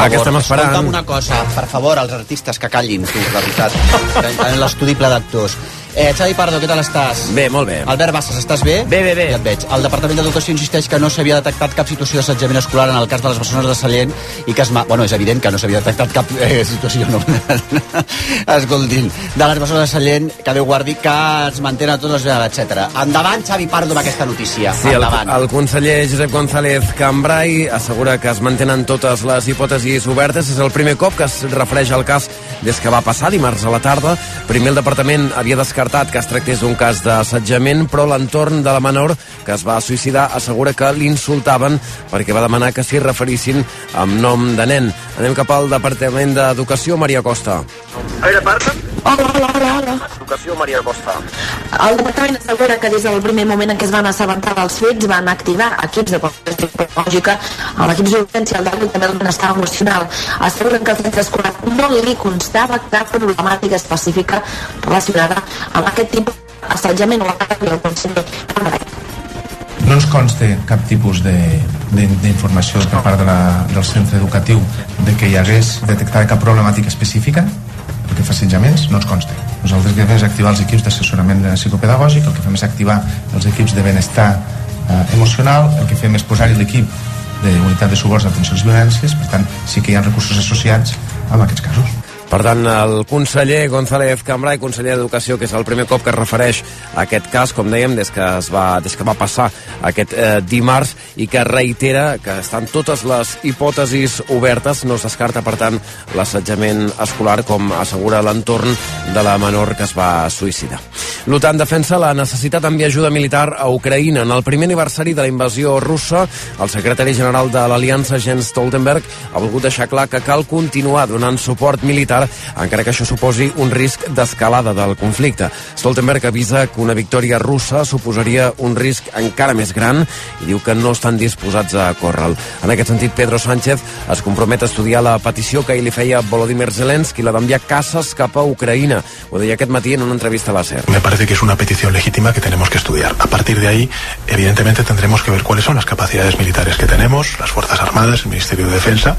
Per Va, què estem esperant? Escolta'm una cosa, per favor, als artistes que callin, tu, la veritat. En l'estudi ple d'actors. Eh, Xavi Pardo, què tal estàs? Bé, molt bé. Albert Bassas, estàs bé? Bé, bé, bé. Ja et veig. El Departament d'Educació insisteix que no s'havia detectat cap situació d'assetjament escolar en el cas de les persones de Sallent i que es... Ma... Bueno, és evident que no s'havia detectat cap eh, situació, no. Escoltin, de les persones de Sallent, que Déu guardi, que es mantenen a totes les etc. Endavant, Xavi Pardo, amb aquesta notícia. Sí, el, Endavant. el conseller Josep González Cambrai assegura que es mantenen totes les hipòtesis obertes. És el primer cop que es refereix al cas des que va passar dimarts a la tarda. Primer el departament havia descartat que es tractés d'un cas d'assetjament, però l'entorn de la menor que es va suïcidar assegura que l'insultaven perquè va demanar que s'hi referissin amb nom de nen. Anem cap al Departament d'Educació, Maria Costa. Aire Parta, Hola, hola, hola, hola. Educació Maria Costa. El departament assegura que des del primer moment en què es van assabentar dels fets van activar equips de qualitat psicològica amb equips d'urgència al i també el benestar emocional. Asseguren que el centre escolar no li constava cap problemàtica específica relacionada amb aquest tipus d'assetjament o el conseller Cambrai. No ens consta cap tipus de- de- d'informació per part de la, del centre educatiu de que hi hagués detectada cap problemàtica específica perquè fa assetjaments, no ens consta. Nosaltres el que fem és activar els equips d'assessorament psicopedagògic, el que fem és activar els equips de benestar eh, emocional, el que fem és posar-hi l'equip d'unitat de suports d'atenció a les violències, per tant, sí que hi ha recursos associats amb aquests casos. Per tant, el conseller González Cambrai, conseller d'Educació, que és el primer cop que es refereix a aquest cas, com dèiem, des que, es va, des que va passar aquest eh, dimarts i que reitera que estan totes les hipòtesis obertes, no es descarta, per tant, l'assetjament escolar, com assegura l'entorn de la menor que es va suïcidar. L'OTAN defensa la necessitat d'enviar ajuda militar a Ucraïna. En el primer aniversari de la invasió russa, el secretari general de l'Aliança, Jens Stoltenberg, ha volgut deixar clar que cal continuar donant suport militar encara que això suposi un risc d'escalada del conflicte. Stoltenberg avisa que una victòria russa suposaria un risc encara més gran i diu que no estan disposats a córrer-lo. En aquest sentit, Pedro Sánchez es compromet a estudiar la petició que ahir li feia Volodymyr Zelensky, la d'enviar caces cap a Ucraïna. Ho deia aquest matí en una entrevista a la SER. Me parece que es una petición legítima que tenemos que estudiar. A partir de ahí, evidentemente, tendremos que ver cuáles son las capacidades militares que tenemos, las Fuerzas Armadas, el Ministerio de Defensa,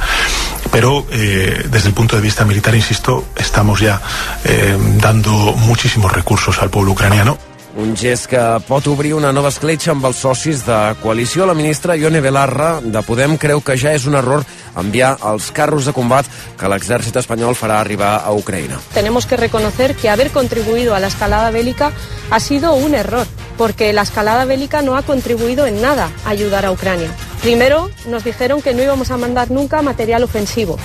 pero eh, desde el punto de vista militar, insisto, estamos ya eh, dando muchísimos recursos al pueblo ucraniano. Un gest que pot obrir una nova escletxa amb els socis de coalició. La ministra Ione Belarra de Podem creu que ja és un error enviar els carros de combat que l'exèrcit espanyol farà arribar a Ucraïna. Tenemos que reconocer que haber contribuido a la escalada bélica ha sido un error, porque la escalada bélica no ha contribuido en nada a ayudar a Ucrania. Primero nos dijeron que no íbamos a mandar nunca material ofensivo.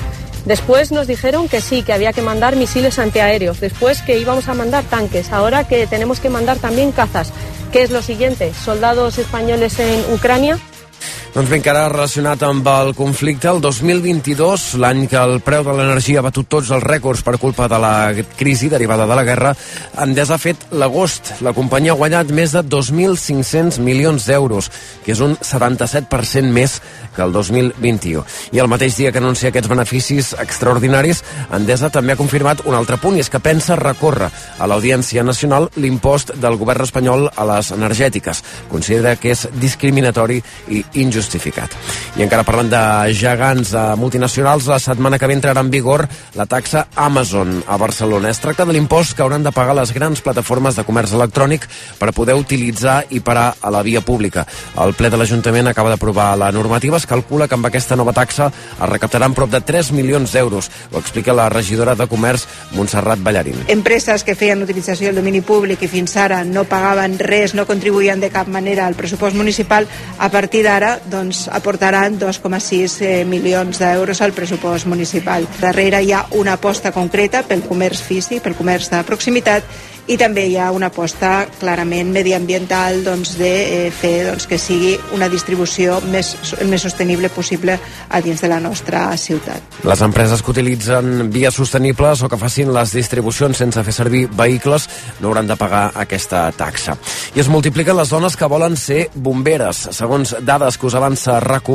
Después nos dijeron que sí, que había que mandar misiles antiaéreos. Después que íbamos a mandar tanques. Ahora que tenemos que mandar también cazas. ¿Qué es lo siguiente? ¿Soldados españoles en Ucrania? Doncs bé, encara relacionat amb el conflicte, el 2022, l'any que el preu de l'energia ha batut tots els rècords per culpa de la crisi derivada de la guerra, Endesa ha fet l'agost. La companyia ha guanyat més de 2.500 milions d'euros, que és un 77% més que el 2021. I el mateix dia que anuncia aquests beneficis extraordinaris, Endesa també ha confirmat un altre punt, i és que pensa recórrer a l'Audiència Nacional l'impost del govern espanyol a les energètiques. Considera que és discriminatori i injustificat. I encara parlant de gegants eh, multinacionals, la setmana que ve entrarà en vigor la taxa Amazon a Barcelona. Es tracta de l'impost que hauran de pagar les grans plataformes de comerç electrònic per poder utilitzar i parar a la via pública. El ple de l'Ajuntament acaba d'aprovar la normativa. Es calcula que amb aquesta nova taxa es recaptaran prop de 3 milions d'euros. Ho explica la regidora de Comerç, Montserrat Ballarín. Empreses que feien utilització del domini públic i fins ara no pagaven res, no contribuïen de cap manera al pressupost municipal, a partir d'ara doncs, aportaran 2,6 eh, milions d'euros al pressupost municipal. Darrere hi ha una aposta concreta pel comerç físic, pel comerç de proximitat, i també hi ha una aposta clarament mediambiental doncs, de eh, fer doncs, que sigui una distribució més, més sostenible possible a dins de la nostra ciutat. Les empreses que utilitzen vies sostenibles o que facin les distribucions sense fer servir vehicles no hauran de pagar aquesta taxa. I es multipliquen les dones que volen ser bomberes. Segons dades que us avança rac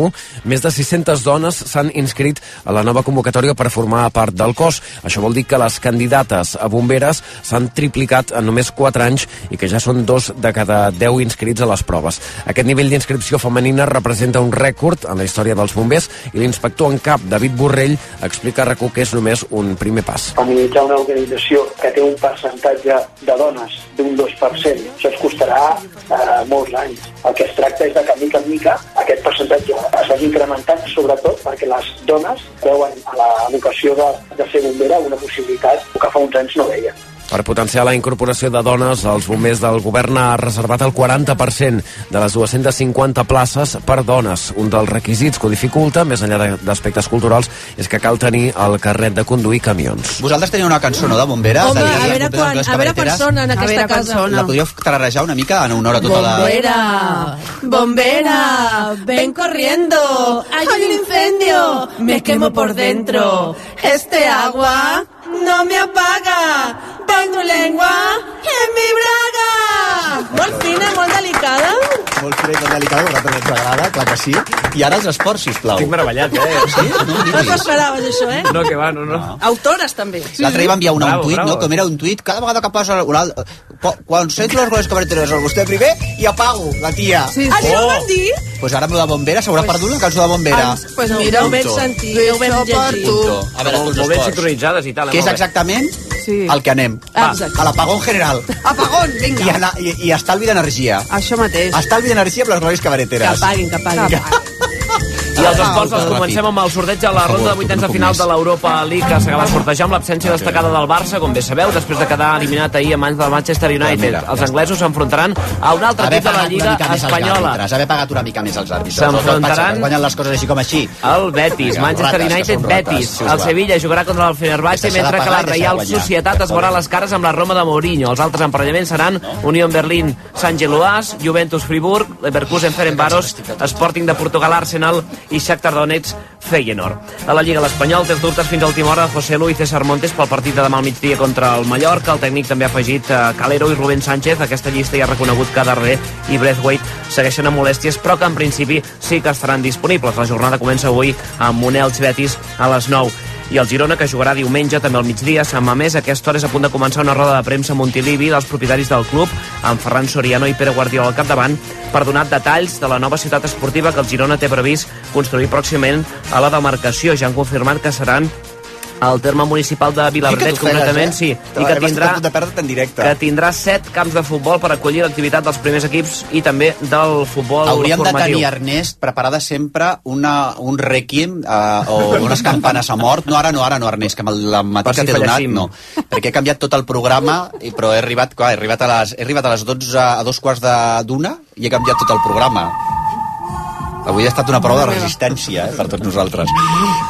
més de 600 dones s'han inscrit a la nova convocatòria per formar part del cos. Això vol dir que les candidates a bomberes s'han triplicat duplicat en només 4 anys i que ja són dos de cada 10 inscrits a les proves. Aquest nivell d'inscripció femenina representa un rècord en la història dels bombers i l'inspector en cap, David Borrell, explica a RAC1 que és només un primer pas. Feminitzar una organització que té un percentatge de dones d'un 2%, això ens costarà eh, molts anys. El que es tracta és de que, mica en mica, aquest percentatge es vagi incrementant, sobretot perquè les dones veuen a la de, de ser bombera una possibilitat que fa uns anys no veien. Per potenciar la incorporació de dones, els bombers del govern ha reservat el 40% de les 250 places per dones. Un dels requisits que ho dificulta, més enllà d'aspectes culturals, és que cal tenir el carnet de conduir camions. Vosaltres teniu una cançó, no?, de bomberes? Home, de a veure, quan, a veure carreteres? persona en A aquesta veure casa. persona. La podríeu tararejar una mica en honor a tota la... Bombera, bombera, ven corriendo, hay un incendio, me quemo por dentro. Este agua no me apaga, pon tu lengua en mi braga. Molt fina, molt delicada. Molt fred, molt delicada, a vosaltres ens agrada, clar que sí. I ara els esports, sisplau. Estic meravellat, eh? Sí? No, No t'ho esperaves, això, eh? No, que va, no, no. Autores, també. L'altre dia va enviar una, Bravo, un tuit, bravo. no? Com era un tuit, cada vegada que passa un altre... po- Quan sento les goles cabareteres, el vostè primer i apago, la tia. Sí, Això Oh. ho van dir? Pues ara lo de bombera s'haurà perdut la cançó de bombera. Ens- pues no, mira, no ho vam sentir, no ho vam llegir. A veure, Molt, ben sincronitzades i tal. Què és exactament Sí. el que anem? Va. A l'apagón general. Apagón, I, vinga. ana, i, i estalvi d'energia. Això mateix. Estalvi d'energia amb les glòries Que cabareteres. paguin, que paguin. I els esports Ah, els comencem amb el sorteig a la ronda de vuitens de final de l'Europa League que s'acaba de sortejar amb l'absència destacada del Barça, com bé sabeu, després de quedar eliminat ahir a mans del Manchester United. Mira, ja Els anglesos s'enfrontaran a un altre equip de la Lliga Espanyola. haver pagat una mica més als àrbitres. S'enfrontaran- guanyen les coses així com així. El Betis, Manchester United, Betis. El. Sevilla jugarà contra el Fenerbahçe, mentre que la Real. Societat es veurà les cares amb la Roma de Mourinho. Els altres emparellaments seran Unión Berlín, Sant Geloas, Juventus Friburg, Leverkusen Ferencváros, Sporting de Portugal Arsenal i Shakhtar Donetsk Feyenoord. A la Lliga l'Espanyol té dubtes fins a última hora José Lu i César Montes pel partit de demà al migdia contra el Mallorca. El tècnic també ha afegit eh, Calero i Rubén Sánchez. Aquesta llista ja ha reconegut que Darder i Braithwaite segueixen amb molèsties, però que en principi sí que estaran disponibles. La jornada comença avui amb un Elx Betis a les 9 i el Girona, que jugarà diumenge també al migdia a Sant Mamés. A aquesta hora és a punt de començar una roda de premsa a Montilivi dels propietaris del club, amb Ferran Soriano i Pere Guardiola al capdavant, per donar detalls de la nova ciutat esportiva que el Girona té previst construir pròximament a la demarcació. Ja han confirmat que seran al terme municipal de Vilabrdet, concretament, sí, i que tindrà, de perdre en directe. que tindrà set camps de futbol per acollir l'activitat dels primers equips i també del futbol Hauríem de formatiu. tenir, Ernest, preparada sempre una, un requiem uh, o unes campanes a mort. No ara, no ara, no, Ernest, que amb el- la matí que si t'he donat, no. Perquè he canviat tot el programa, i, però he arribat, clar, he arribat a les, he arribat a les 12, a dos quarts de- d'una i he canviat tot el programa. Avui ha estat una prova de resistència eh, per tots nosaltres.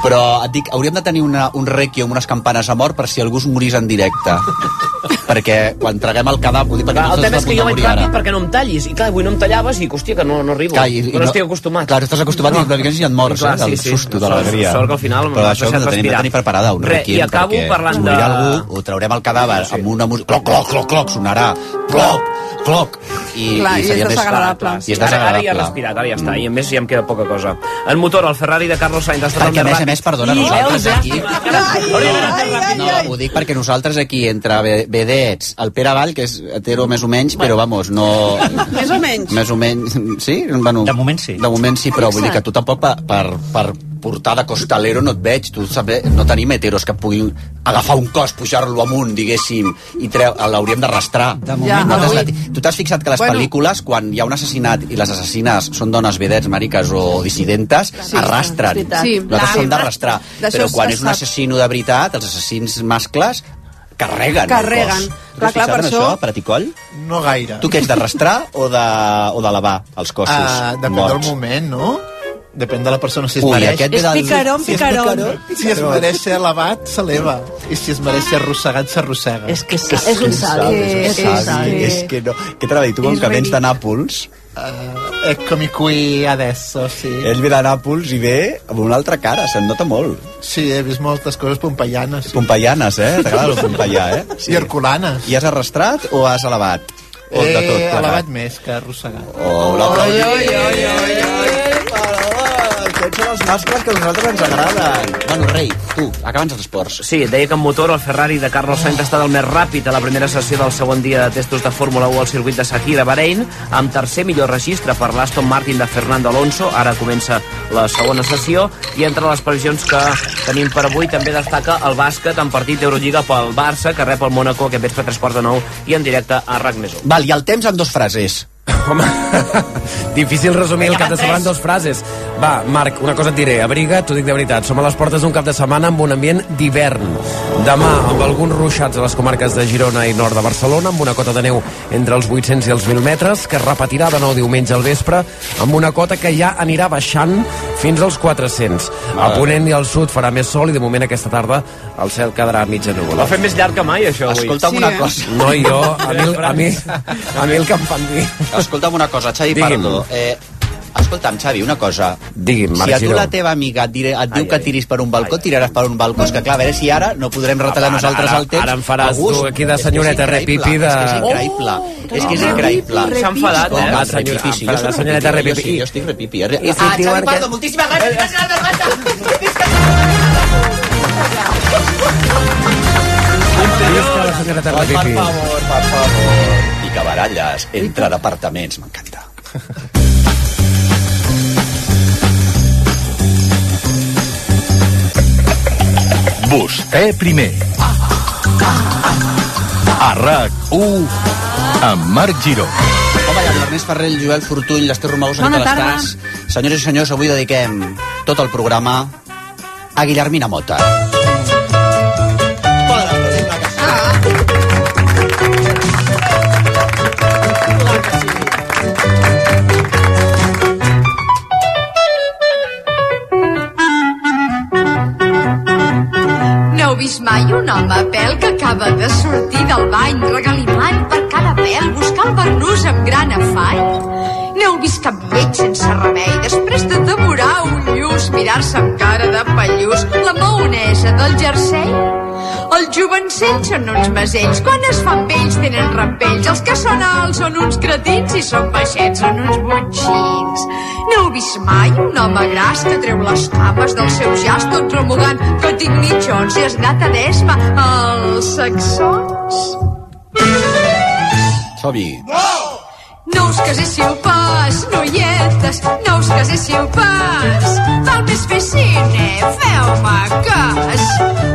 Però et dic, hauríem de tenir una, un requiem, unes campanes a mort per si algú es morís en directe. perquè quan traguem el cadàver... Dir, Clar, el tema és que jo vaig ràpid perquè no em tallis. I clar, avui no em tallaves i, hòstia, que no, no arribo. Clar, i, i no, estic acostumat. Clar, estàs acostumat i una mica si et mors, Clar, eh, del sí, sí. susto, de l'alegria. sort que al final Però m'has això ho deixat hem de tenir, de respirar. tenir preparada, un Re, requiem, i acabo perquè parlant es morirà de- algú, ho traurem al cadàver amb una música... Cloc, cloc, cloc, cloc, sonarà. Cloc, cloc. I, Clar, i és seria més- desagradable. I és Ara, ara ja he desagradable. respirat, ara ja està, i a més ja em queda poca cosa. En motor, el Ferrari de Carlos Sainz ha estat Perquè, a més a més, perdona, I nosaltres aquí... eh? No, ho dic perquè nosaltres aquí, entre ve- vedets, el Pere Vall, que és hetero més o menys, però vamos, no... Més o menys. Més o menys, sí? Bueno, De moment sí. De moment sí, però vull dir que tu tampoc per, per, per portar de costalero no et veig. Tu saber, no tenim heteros que puguin agafar un cos, pujar-lo amunt, diguéssim, i treu, l'hauríem d'arrastrar. De Ja, anat- Tu t'has fixat que les Bueno. pel·lícules, quan hi ha un assassinat i les assassines són dones vedets, mariques o dissidentes, Sí, arrastren. Sí, Nosaltres la- som d'arrastrar. Però es- quan és un assassino de veritat, els assassins mascles carreguen, Carreguen. el cos. Clar, clar, per això- això, Praticoll? No gaire. Tu què ets, d'arrastrar o de, o de lavar els cossos Uh, depèn morts? del moment, no? Depèn de la persona, si es Ui, mereix. aquest És del... picarón, Si és picarón. Si es mereix ser elevat, s'eleva. I si es mereix ser arrossegat, s'arrossega. És que és, és un salt. És, un savi, és, és que no... Què t'ha dir? Tu, com que vens de Nàpols, Uh, eccomi qui adesso, sí. ell ve de Nàpols i ve amb una altra cara, se'n nota molt. Sí, he vist moltes coses pompeianes. Sí. Pompeianes, eh? T'agrada el pompeià, eh? I herculanes. I has arrastrat o has elevat? O de tot elevat més que arrossegat. Oh, l'aplaudiment! Aquest aquests són els mascles que a nosaltres ens agraden. Bueno, rei, tu, acaba'ns els esports. Sí, deia que en motor el Ferrari de Carlos Sainz ha estat el més ràpid a la primera sessió del segon dia de testos de Fórmula 1 al circuit de Sakira, Bahrein, amb tercer millor registre per l'Aston Martin de Fernando Alonso. Ara comença la segona sessió i entre les previsions que tenim per avui també destaca el bàsquet en partit d'Eurolliga pel Barça, que rep el Mónaco aquest vespre a tres quarts de nou i en directe a RAC Val, i el temps en dos frases. Home, difícil resumir el cap de setmana en dues frases. Va, Marc, una cosa et diré. Abriga, t'ho dic de veritat. Som a les portes d'un cap de setmana amb un ambient d'hivern. Demà, amb alguns ruixats a les comarques de Girona i nord de Barcelona, amb una cota de neu entre els 800 i els 1.000 metres, que es repetirà de nou diumenge al vespre, amb una cota que ja anirà baixant fins als 400. A Ponent i al sud farà més sol i de moment aquesta tarda el cel quedarà mitja núvol. ha fet més llarg que mai, això, avui. Escolta'm una cosa. No, jo, a mi, a mi, a mi el que em fan dir. Escolta'm una cosa, Xavi Digui'm. Pardo. Eh, escolta'm, Xavi, una cosa. Digui'm, Marc si a tu Giró. la teva amiga et, diré, et diu Ai, que ai. tiris per un balcó, tiraràs per un balcó. És que clar, a veure si ara no podrem retallar Ara, nosaltres ara, el temps. ara em faràs a gust. tu aquí de senyoreta increïble, repipi de- És que és increïble. és que és increïble. S'ha enfadat, Home, eh? Va, repipi, sí, jo senyoreta repipi, repipi. Jo, estic repipi. ah, Xavi que- Pardo, moltíssimes gràcies. Gràcies, gràcies, Visca la senyoreta gràcies. Repipi. per favor. Baralles entre departaments, m'encanta. Vostè primer. A RAC1 amb Marc Giró. Home, i amb l'Ernest Ferrer, el Joel Fortuny, l'Ester Romagosa, Bona tarda. estàs? Senyores i senyors, avui dediquem tot el programa a Guillermina Mota. No vist mai un home a pèl que acaba de sortir del bany regalimant per cada pèl buscant barnús amb gran afany? N'heu vist cap lleig sense remei després de devorar un lluç mirar-se amb cara de pallús la maonesa del jersei? Jovencells són uns masells, quan es fan vells tenen rampells, els que són alts són uns cretins i són baixets són uns botxins. N'heu vist mai un home gras que treu les cames dels seus llaç tot remugant que tinc mitjons i es nata d'esma als saxons? Sobi. No us caséssiu pas, noietes, no us caséssiu pas. Val més fer cine, feu-me cas.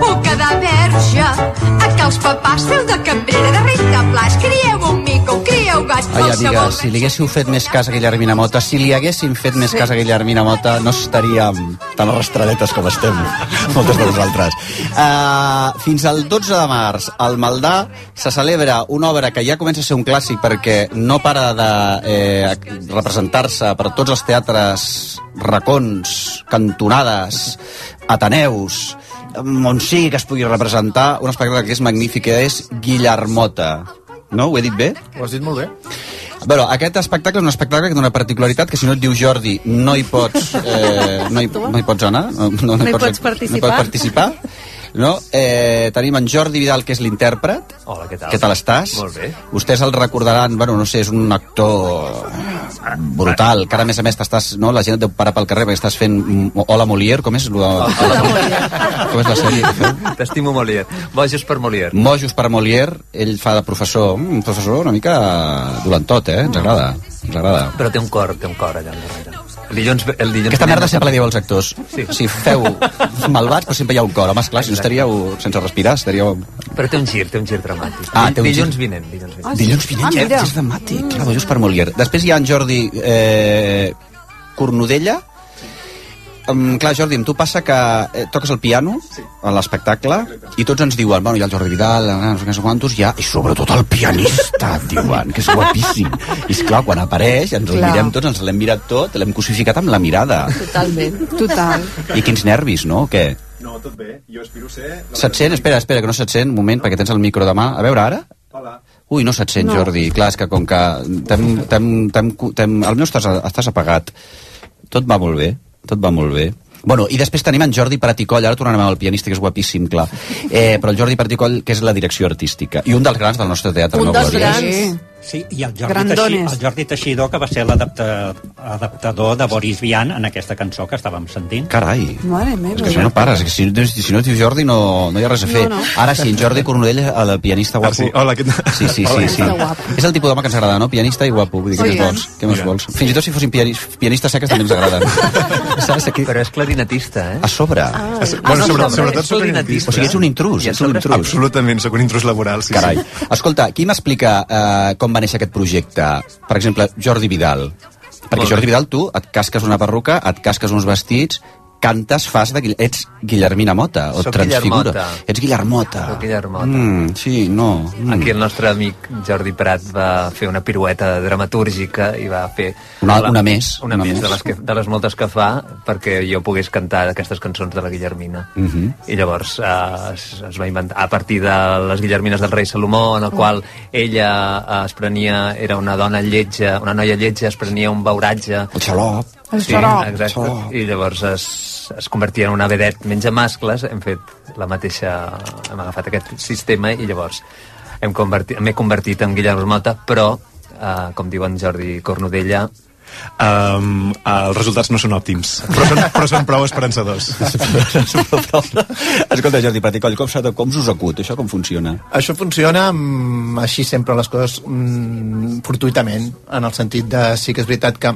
O quedar verge, a que els papàs feu de cambrera de rentaplats. Crieu un mico, crieu gat. Ai, amiga, si li haguéssiu fet més cas a Guillermina Mota, si li haguéssim fet més Sí. cas a Guillermina Mota, no estaríem tan arrastradetes com estem, moltes de nosaltres. Uh, fins al 12 de març, al Maldà, se celebra una obra que ja comença a ser un clàssic perquè no para de eh, representar-se per tots els teatres racons, cantonades, ateneus, on sigui que es pugui representar un espectacle que és magnífic, que és Guillermota. No? Ho he dit bé? Ho has dit molt bé. Bueno, aquest espectacle és un espectacle que té una particularitat que si no et diu Jordi no hi pots, eh, no, hi, no hi pots anar, no, no, No hi pots participar. No hi pots participar. No? Eh, tenim en Jordi Vidal, que és l'intèrpret. Hola, què tal? Què tal estàs? Molt bé. Vostès el recordaran, bueno, no sé, és un actor brutal, que ara a més a més t'estàs, no? la gent et deu parar pel carrer perquè estàs fent mm, Hola Molière, com és? Hola, com és la sèrie? T'estimo Molière. Bojos per Molière. Mojos per Molière, ell fa de professor, un professor una mica dolentot, eh? Ens agrada, ens agrada. Però té un cor, té un cor allà al darrere. El dilluns, el dilluns Aquesta merda sempre la dieu als actors. Sí. Si feu malvats, però sempre hi ha un cor. Home, esclar, si no estaríeu sense respirar, estaríeu... Però té un gir, té un gir dramàtic. Ah, té un dilluns gir. vinent, dilluns vinent. Ah, Dilluns vinent, ja és dramàtic. Clar, just per Molière. Després hi ha en Jordi eh, Cornudella. Um, clar, Jordi, amb tu passa que eh, toques el piano sí. a l'espectacle i tots ens diuen, bueno, hi ha el Jordi Vidal, no sé què, no sé quantos, hi ha, i sobretot el pianista, et diuen, que és guapíssim. I és clar, quan apareix, ens el Clar. mirem tots, ens l'hem mirat tot, l'hem cosificat amb la mirada. Totalment. Total. I quins nervis, no? O què? No, tot bé. Jo aspiro a ser... Se't sent? Espera, espera, que no se't sent. Un moment, perquè tens el micro de mà. A veure, ara? Hola. Ui, no se't sent, No. Jordi. Clar, és que com que t'hem... t'hem, t'hem, t'hem, al meu estàs, estàs apagat. Tot va molt bé, tot va molt bé. Bueno, i després tenim en Jordi Praticoll, ara tornarem al pianista, que és guapíssim, clar. Eh, però el Jordi Praticoll, que és la direcció artística, i un dels grans del nostre teatre, Un no, dels grans. Sí, i el Jordi, Grandones. Teixi, el Jordi Teixidor, que va ser l'adapta- adaptador de Boris Vian en aquesta cançó que estàvem sentint. Carai. Mare És meva. que això no pares, que si, si no es diu Jordi no, no hi ha res a fer. No, no. Ara sí, en Jordi Cornudell, el pianista guapo. Ah, sí. Hola, què tal? Sí, sí, sí, sí. És el tipus d'home que ens agrada, no? Pianista i guapo. Vull dir, què més vols? Què més vols? Fins i tot si fossin pianis, pianistes seques també ens agraden. Saps? Aquí, Però és clarinetista, eh? a sobre. Ah, bueno, sobre, sobretot és soc clarinetista. O sigui, ets un intrus, ets un intrus. Absolutament, sóc un intrus laboral, sí, Carai. sí. Escolta, qui m'explica eh, com va néixer aquest projecte? Per exemple, Jordi Vidal. Perquè. Jordi Vidal, tu et casques una perruca, et casques uns vestits, cantes, fas de... Ets Guillermina Mota, o Soc transfigura. Guillermota. Ets Guillermota. Soc Guillermota. Mm, sí, no. Mm. Aquí el nostre amic Jordi Prat va fer una pirueta dramatúrgica i va fer... Una- una més, Una, una més, més. De, les que, de les moltes que fa perquè jo pogués cantar aquestes cançons de la Guillermina. Mhm. I llavors eh, es, es va inventar, a partir de les Guillermines del rei Salomó, en el qual ella eh, es prenia, era una dona lletja, una noia lletja, es prenia un beuratge... El xalop. El sí, xarop. exacte. Xarop. I llavors es, es convertia en una vedet menja mascles, hem fet la mateixa... hem agafat aquest sistema i llavors hem convertit- m'he convertit en Guillermo Mota, però, eh, com diu en Jordi Cornudella, Um, els resultats no són òptims, però són, però són prou esperançadors. Escolta, Jordi Prat Coll, com, s'ha de- com us acut? Això com funciona? Això funciona mm, així sempre les coses mm, fortuitament, en el sentit de sí que és veritat que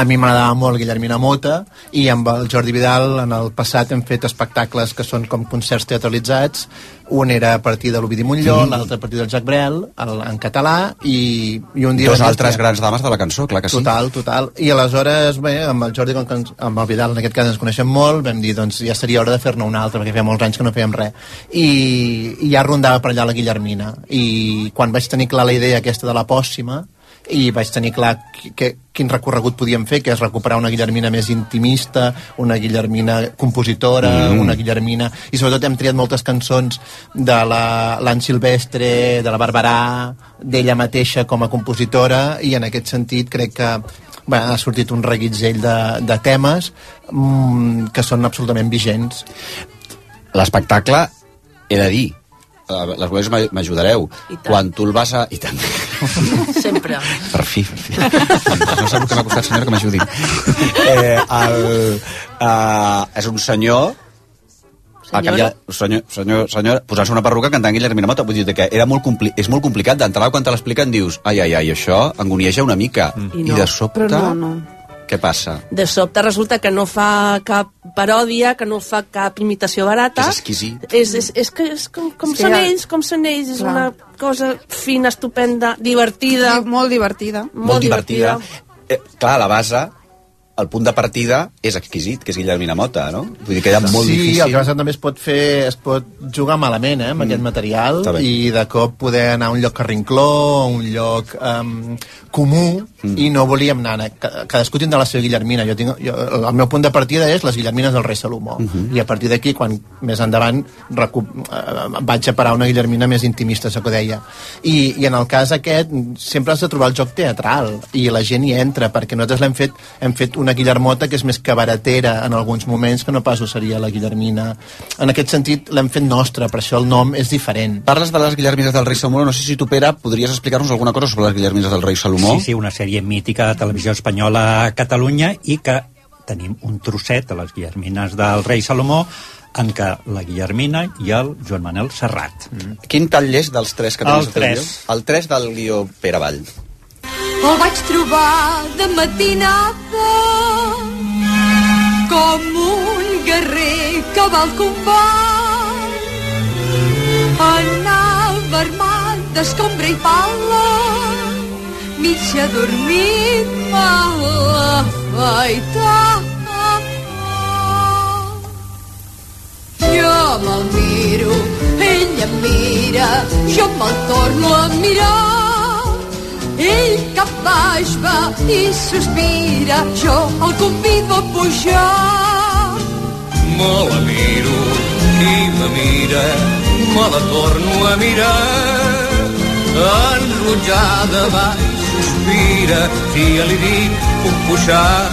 a mi m'agradava molt Guillermina Mota i amb el Jordi Vidal en el passat hem fet espectacles que són com concerts teatralitzats un era a partir de l'Ovidi Montlló, Mm. l'altre a partir del Jacques Brel el, en català i, i un dia Dos altres "Hòstia, grans dames de la cançó, clar que sí. Total, total. I aleshores, bé, amb el Jordi, com ens, amb el Vidal en aquest cas ens coneixem molt, vam dir, doncs ja seria hora de fer-ne una altra, perquè feia molts anys que no fèiem res. I, I ja rondava per allà la Guillermina. I quan vaig tenir clar la idea aquesta de la pòssima, i vaig tenir clar que, quin recorregut podíem fer, que és recuperar una Guillermina més intimista, una Guillermina compositora, Mm. una Guillermina... I sobretot hem triat moltes cançons de la- l'Anne Silvestre, de la Barberà, d'ella mateixa com a compositora, i en aquest sentit crec que bé, ha sortit un reguitzell de, de temes mm, que són absolutament vigents. L'espectacle, he de dir, eh, les vosaltres m'a- m'ajudareu. Quan tu el vas a... I tant. Sempre. Per fi, per fi. No sap el que m'ha costat, senyora, que m'ajudi. Eh, el, uh, és un senyor a Senyora? canviar, senyor, senyor, senyor posant-se una perruca cantant Guillermina Mota vull dir que era molt compli és molt complicat d'entrada quan te l'expliquen dius ai, ai, ai, això angonieja una mica I i, no. de sobte Però no, no. Què passa? De sobte resulta que no fa cap paròdia, que no fa cap imitació barata. És exquisit. És, és, és que és com, com És són ja- ells, com són ells. És Clar. una cosa fina, estupenda, divertida. Molt divertida. Molt divertida. Eh, clar, la base el punt de partida és exquisit, que és Guillermina Mota, no? Vull dir que era molt sí, difícil. el que passa també es pot fer, es pot jugar malament, eh, amb mm. aquest material, i de cop poder anar a un lloc carrincló, a un lloc um, comú, mm. i no volíem anar, ca- cadascú tindrà la seva Guillermina, jo tinc, jo, el meu punt de partida és les Guillermines del rei Salomó, mm -hmm. i a partir d'aquí, quan més endavant recu eh, vaig a parar una Guillermina més intimista, això que deia. I, I en el cas aquest, sempre has de trobar el joc teatral, i la gent hi entra, perquè nosaltres l'hem fet, hem fet una Guillermota que és més cabaretera en alguns moments que no pas ho seria la Guillermina. En aquest sentit l'hem fet nostra, per això el nom és diferent. Parles de les Guillermines del rei Salomó, no sé si tu, Pere, podries explicar-nos alguna cosa sobre les Guillermines del rei Salomó? Sí, sí, una sèrie mítica de televisió espanyola a Catalunya i que tenim un trosset de les Guillermines del rei Salomó en què la Guillermina i el Joan Manel Serrat. Mm. Quin tall és dels tres que El tens a televisió? tres. El 3 del guió Pere Vall. El vaig trobar de matinada com un guerrer que va al combat. Anava armat d'escombra i pala, mig adormit mal afaitat. Jo me'l miro, ell em mira, jo me'l torno a mirar. Ell cap baix va i sospira, jo el convido a pujar. Me la miro i me mira, me la torno a mirar. Enrotjada va sospira, si ja li dic puc pujar.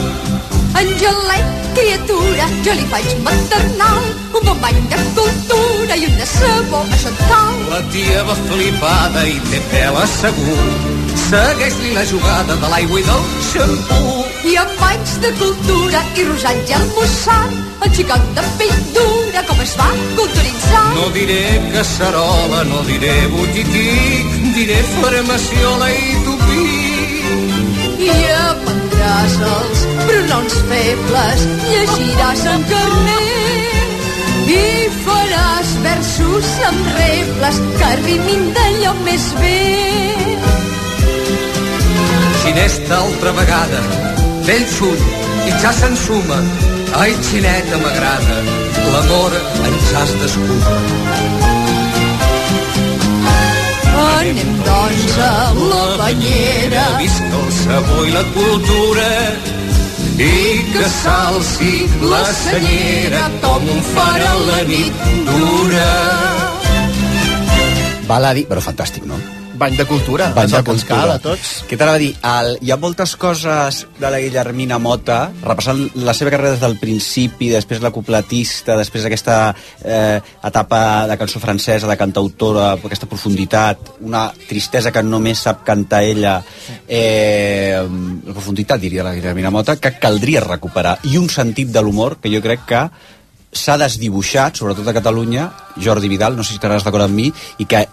Angelet, criatura, jo li faig maternal, un bon bany de cultura i una sabó a Chantal. La tia va flipada i té pèl assegut. Segueix-li la jugada de l'aigua i del xampú. I amb banys de cultura i rosat gel mossat, el xicot de pell dura com es va culturitzar. No diré casserola, no diré botití, diré farmaciola i tupí. I aprendràs els pronoms febles, llegiràs en carner i faràs versos amb rebles que rimin d'allò més bé. Xinesta altra vegada, vell full i ja s'ensuma. Ai, xineta, m'agrada, l'amor ens has d'escuma. Anem, doncs, a la banyera. Visca el sabó i la cultura i que s'alci la senyera com un far a la nit dura. Val a dir, però fantàstic, no? Bany de cultura, Bany de cultura. cal a tots. Què t'anava a dir? El, hi ha moltes coses de la Guillermina Mota, repassant la seva carrera des del principi, després la cupletista, després aquesta eh, etapa de cançó francesa, de cantautora, aquesta profunditat, una tristesa que només sap cantar ella, eh, la profunditat, diria la Guillermina Mota, que caldria recuperar, i un sentit de l'humor que jo crec que s'ha desdibuixat, sobretot a Catalunya, Jordi Vidal, no sé si estaràs d'acord amb mi, i que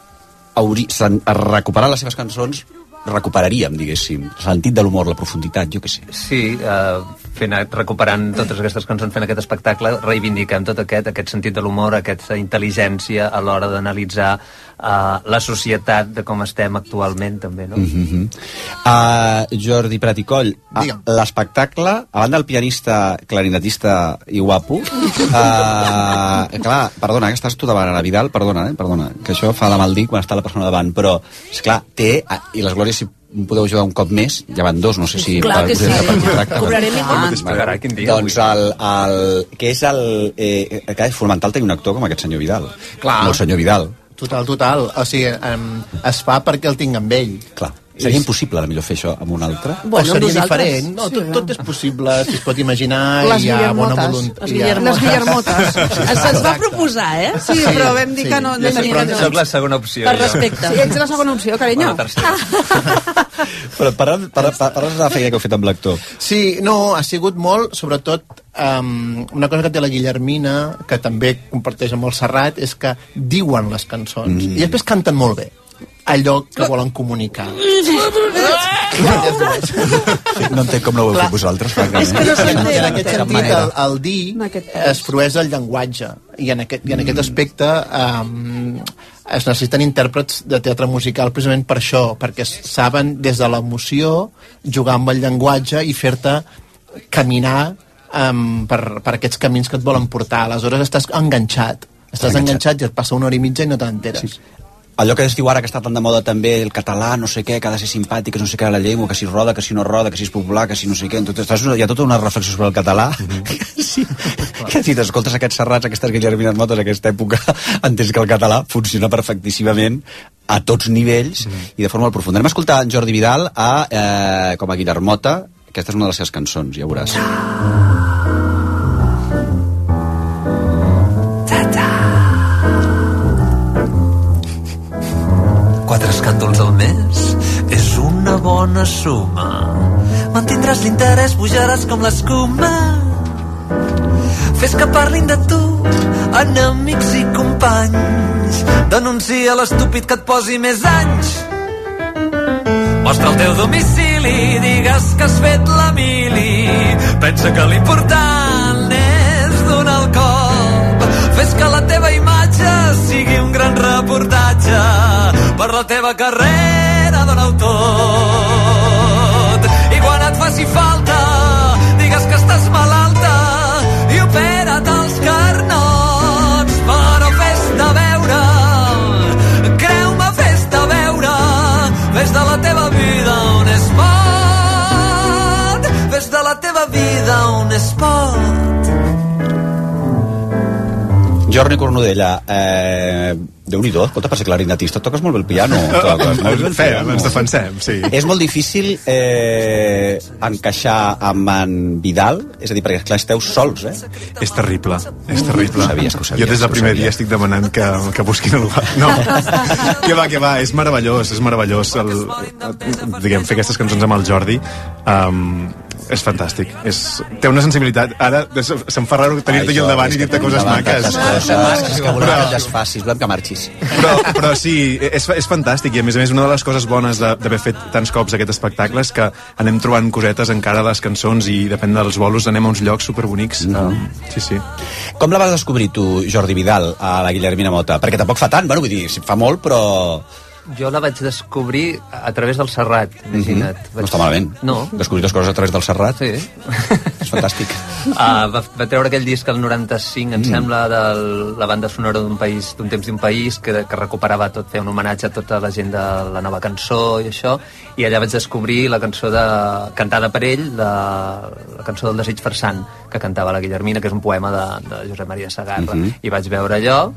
hauri, recuperar les seves cançons recuperaríem, diguéssim, el sentit de l'humor, la profunditat, jo què sé. Sí, eh, fent, recuperant totes aquestes cançons, fent aquest espectacle, reivindiquem tot aquest, aquest sentit de l'humor, aquesta intel·ligència a l'hora d'analitzar eh, la societat de com estem actualment, també, no? Mm -hmm. uh, Jordi Prat i Coll, uh, l'espectacle, a banda del pianista, clarinetista i guapo, uh, clar, perdona, que estàs tu davant, Ana Vidal, perdona, eh, perdona, que això fa de mal dir quan està la persona davant, però, és clar, té, uh, i les glòries si podeu ajudar un cop més, ja van dos, no sé si Clar que sí. per contracte. Cobrarem i però- tant. Bueno, Despegarà, quin dia, Doncs el, el, que és el... Eh, que és fonamental tenir un actor com aquest senyor Vidal. Clar. No el senyor Vidal. Total, total. O sigui, um, es fa perquè el tinc amb ell. Clar. Seria impossible, a millor, fer això amb un altre? Bueno, o seria nosaltres. diferent. No, tot, tot és possible, si es pot imaginar, Les i hi ha bona Guillermotes. voluntat. Les Guillermotes. Les Guillermotes. Ens- Se'ns va proposar, eh? Sí, però vam dir que no- sé, tenia però. Soc la segona opció. Per jo. respecte. Sí, ets la segona opció, carinyo. Bueno, tercera. Però parlant, parlant, parlant de la feina que heu fet amb l'actor. Sí, no, ha sigut molt, sobretot, um, una cosa que té la Guillermina, que també comparteix amb el Serrat, és que diuen les cançons. Mm. I després canten molt bé allò que volen comunicar. Sí, no entenc com no ho heu fet vosaltres, És que francament. no s'entén. En aquest sentit, el, el dir es frueix el llenguatge i en aquest, i en aquest aspecte um, es necessiten intèrprets de teatre musical precisament per això, perquè saben des de l'emoció jugar amb el llenguatge i fer-te caminar um, per, per aquests camins que et volen portar. Aleshores estàs enganxat. Estàs Enganxat. enganxat i et passa una hora i mitja i no t'enteres. Sí. Allò que es diu ara que està tan de moda també, el català, no sé què, que ha de ser simpàtic, que no sé què, la llengua, que si roda, que si no roda, que si és popular, que si no sé què... Tot, estàs, hi ha tota una reflexió sobre el català. sí. Que si t'escoltes aquests serrats, aquestes Guillermines Motes, aquesta època, entens que el català funciona perfectíssimament a tots nivells i de forma molt profunda. Anem a escoltar en Jordi Vidal a, eh, com a Guillermota, aquesta és una de les seves cançons, ja ho veuràs. Quatre escàndols al mes és una bona suma. Mantindràs l'interès, pujaràs com l'escuma. Fes que parlin de tu, enemics i companys. Denuncia l'estúpid que et posi més anys. Mostra el teu domicili, digues que has fet la mili. Pensa que l'important és donar el cop. Fes que la teva imatge sigui un gran reportatge. Per la teva carrera dona-ho tot. I quan et faci falta, digues que estàs malalta i opera't els carnots. Però fes-te veure, creu-me, fes-te veure, fes de la teva vida un esport. Fes de la teva vida un esport. Jordi Cornudella, eh, Déu-n'hi-do, escolta, per ser clarinetista toques molt bé el piano. Toques molt bé el Fem, piano. ens defensem, sí. És molt difícil eh, encaixar amb en Vidal, és a dir, perquè esclar, esteu sols, eh? És terrible, és terrible. Ho sabies, que ho sabies, jo des del primer dia estic demanant que, que busquin el lugar. No, que va, que va, és meravellós, és meravellós el, el, diguem, fer aquestes cançons amb el Jordi. Um, és fantàstic. És, té una sensibilitat. Ara se- se'm fa raro tenir-te aquí al davant i dir-te coses maques. És que volem que et desfacis, volem que marxis. Però, però sí, és, és fantàstic i a més a més una de les coses bones de- d'haver fet tants cops aquest espectacle és que anem trobant cosetes encara a les cançons i depèn dels bolos anem a uns llocs superbonics. No. Sí, sí. Com la vas descobrir tu, Jordi Vidal, a la Guillermina Mota? Perquè tampoc fa tant, bueno, vull dir, fa molt, però... Jo la vaig descobrir a través del Serrat, imagina't. Mhm. No està malament. No. Descobrir les coses a través del Serrat. Sí. És fantàstic. Uh, va, va treure aquell disc el 95, em Mm. sembla, de la banda sonora d'un país, d'un temps d'un país, que, que recuperava tot, feia un homenatge a tota la gent de la nova cançó i això, i allà vaig descobrir la cançó de, cantada per ell, de, la cançó del desig farsant, que cantava la Guillermina, que és un poema de, de Josep Maria Sagarra. Mhm. I vaig veure allò,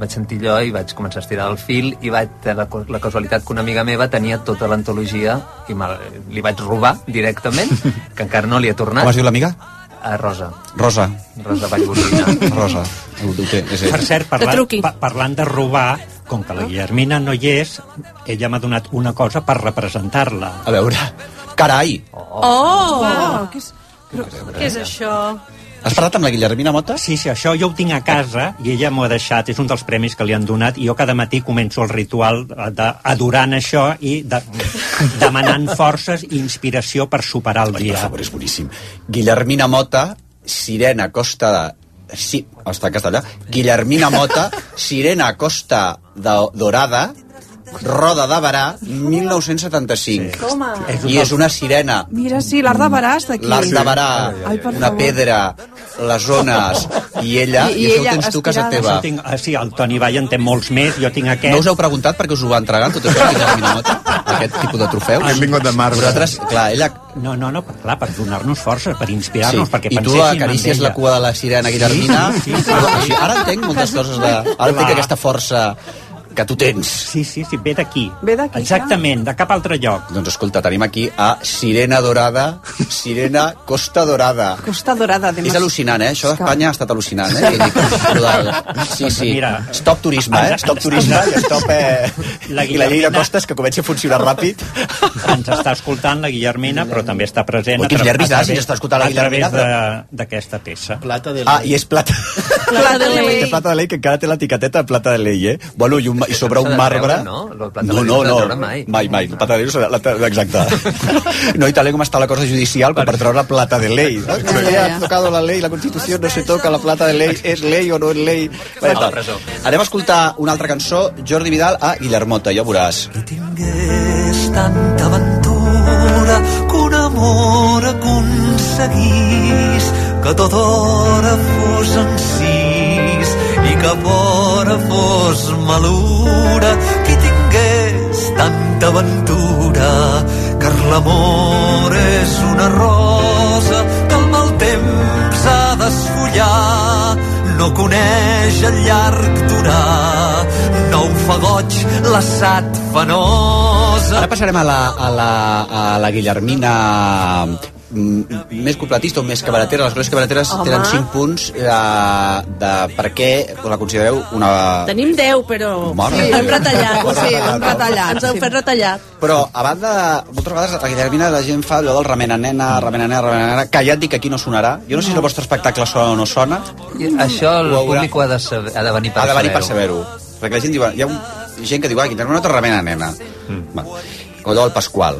vaig sentir allò i vaig començar a estirar el fil i vaig té la, la casualitat que una amiga meva tenia tota l'antologia i me, li vaig robar directament, que encara no li he tornat. Com es diu l'amiga? A Rosa. Rosa. Rosa Vallgorina. Rosa. És ell. Per cert, parlant, pa, parlant de robar, com que la Guillermina no hi és, ella m'ha donat una cosa per representar-la. A veure, carai! Oh! Què és, però, què és això? Has parlat amb la Guillermina Mota? Sí, sí, això jo ho tinc a casa i ella m'ho ha deixat, és un dels premis que li han donat i jo cada matí començo el ritual d'adorant això i de, demanant forces i inspiració per superar el dia. Per favor, és boníssim. Guillermina Mota, Sirena Costa de... Sí, està en castellà. Guillermina Mota, Sirena Costa de Dorada, Roda de Barà, 1975. Toma. I és una sirena Mira, sí, l'art de Baràs d'aquí. L'arc de Barà, Ai, per una pedra, les zones i ella, i, I- i això ho ella tens tu a casa teva. Tinc, ah, sí, el Toni Vall en té molts més, jo tinc aquest. No us heu preguntat perquè us ho va entregar tot això, Guillermina Mota, aquest tipus de trofeus? El lingot de marbre. Vosaltres, clar, ella... No, no, no, clar, per donar-nos força, per inspirar-nos, Sí. perquè I tu acaricies la cua de la sirena Guillermina. Sí, sí, sí. Així, Ara entenc moltes coses de... Ara entenc aquesta força que tu tens. Sí, sí, sí, ve d'aquí. Ve d'aquí, Exactament, de cap altre lloc. Doncs escolta, tenim aquí a Sirena Dorada, Sirena Costa Dorada. Costa Dorada. De És al·lucinant, eh? Això d'Espanya ha estat al·lucinant, eh? Sí, sí. Mira. Stop turisme, eh? Stop turisme i stop... Eh... La I la llei de Guillermina- costes que comenci a funcionar ràpid. Ens està escoltant la Guillermina, però també està present a, tra- nervis, a ara, si està escoltant la a través Guillermina, de- d'aquesta peça. Plata de Ah, i és plata. Plata de lei. Plata de lei que encara té l'etiqueteta de plata de lei, eh? Bueno, i, un, i sobre un marbre... treure, no? No, no, no mai. mai, mai. El plata de lei la- Exacte. No, i tal com està la cosa judicial com per treure plata de lei. No? Ja, ha tocado la lei, la Constitució no se toca, la plata de lei és lei o no és lei. Bé, A la tal. presó. Anem a escoltar una altra cançó, Jordi Vidal a Guillermota, ja ho veuràs. tingués tanta aventura que un amor aconseguís que tot hora fos encís i que fora fos malura qui tingués tanta aventura car l'amor és una rosa que el mal temps ha d'esfollar no coneix el llarg durar no ho fa goig l'assat fenosa Ara passarem a la, a la, a la Guillermina més cupletista o més cabaretera. Les coses cabareteres Home. tenen 5 punts de, de per què la considereu una... Tenim 10, però Mare sí, de hem retallat. Sí, hem retallat. Ens heu fet retallat. Però, a banda, moltes vegades a Guillermina la gent fa allò del remena nena, remena nena, remena nena, que ja et dic que aquí no sonarà. Jo no sé si el vostre espectacle sona o no sona. I Això el Ho haurà- públic ho ha de, saber, ha de venir per ha de venir per saber-ho. saber-ho. Perquè la gent diu, hi ha un, gent que diu, ah, Guillermina Mota remena nena. Mm. Va. Com el Pasqual.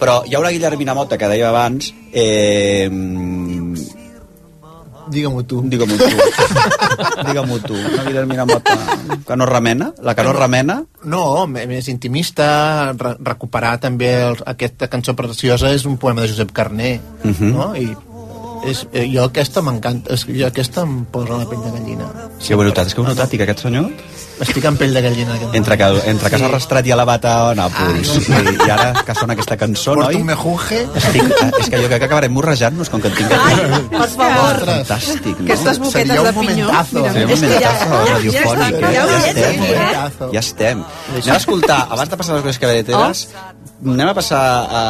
Però hi ha una Guillermina Mota que deia abans, eh, Digue-m'ho tu. Digue-m'ho tu. Digue-m'ho tu. Una Guillermina Mota que no remena, la que no remena, No, més intimista, re recuperar també el, aquesta cançó preciosa és un poema de Josep Carné, Mhm. no? I És, eh, jo aquesta m'encanta, jo aquesta em posa la pell de gallina. Sí, ho he notat, és que ho he notat, i que aquest senyor, Estic amb pell de gallina. Entre que, entre que s'ha arrastrat i elevat a Nàpols, i, i ara que sona aquesta cançó, Porto noi... un mejunje. Estic, eh, és que jo crec que acabarem morrejant-nos com que en tinc Ai, per favor. Fantàstic, no? Aquestes boquetes Seria un de pinyó. momentazo. Seria un és que ja- momentazo ja- radiofònic, ja eh? està, Ja ja estem? Momentazo. Estem. Anem a escoltar, abans de passar a les coses cabareteres, anem a passar a,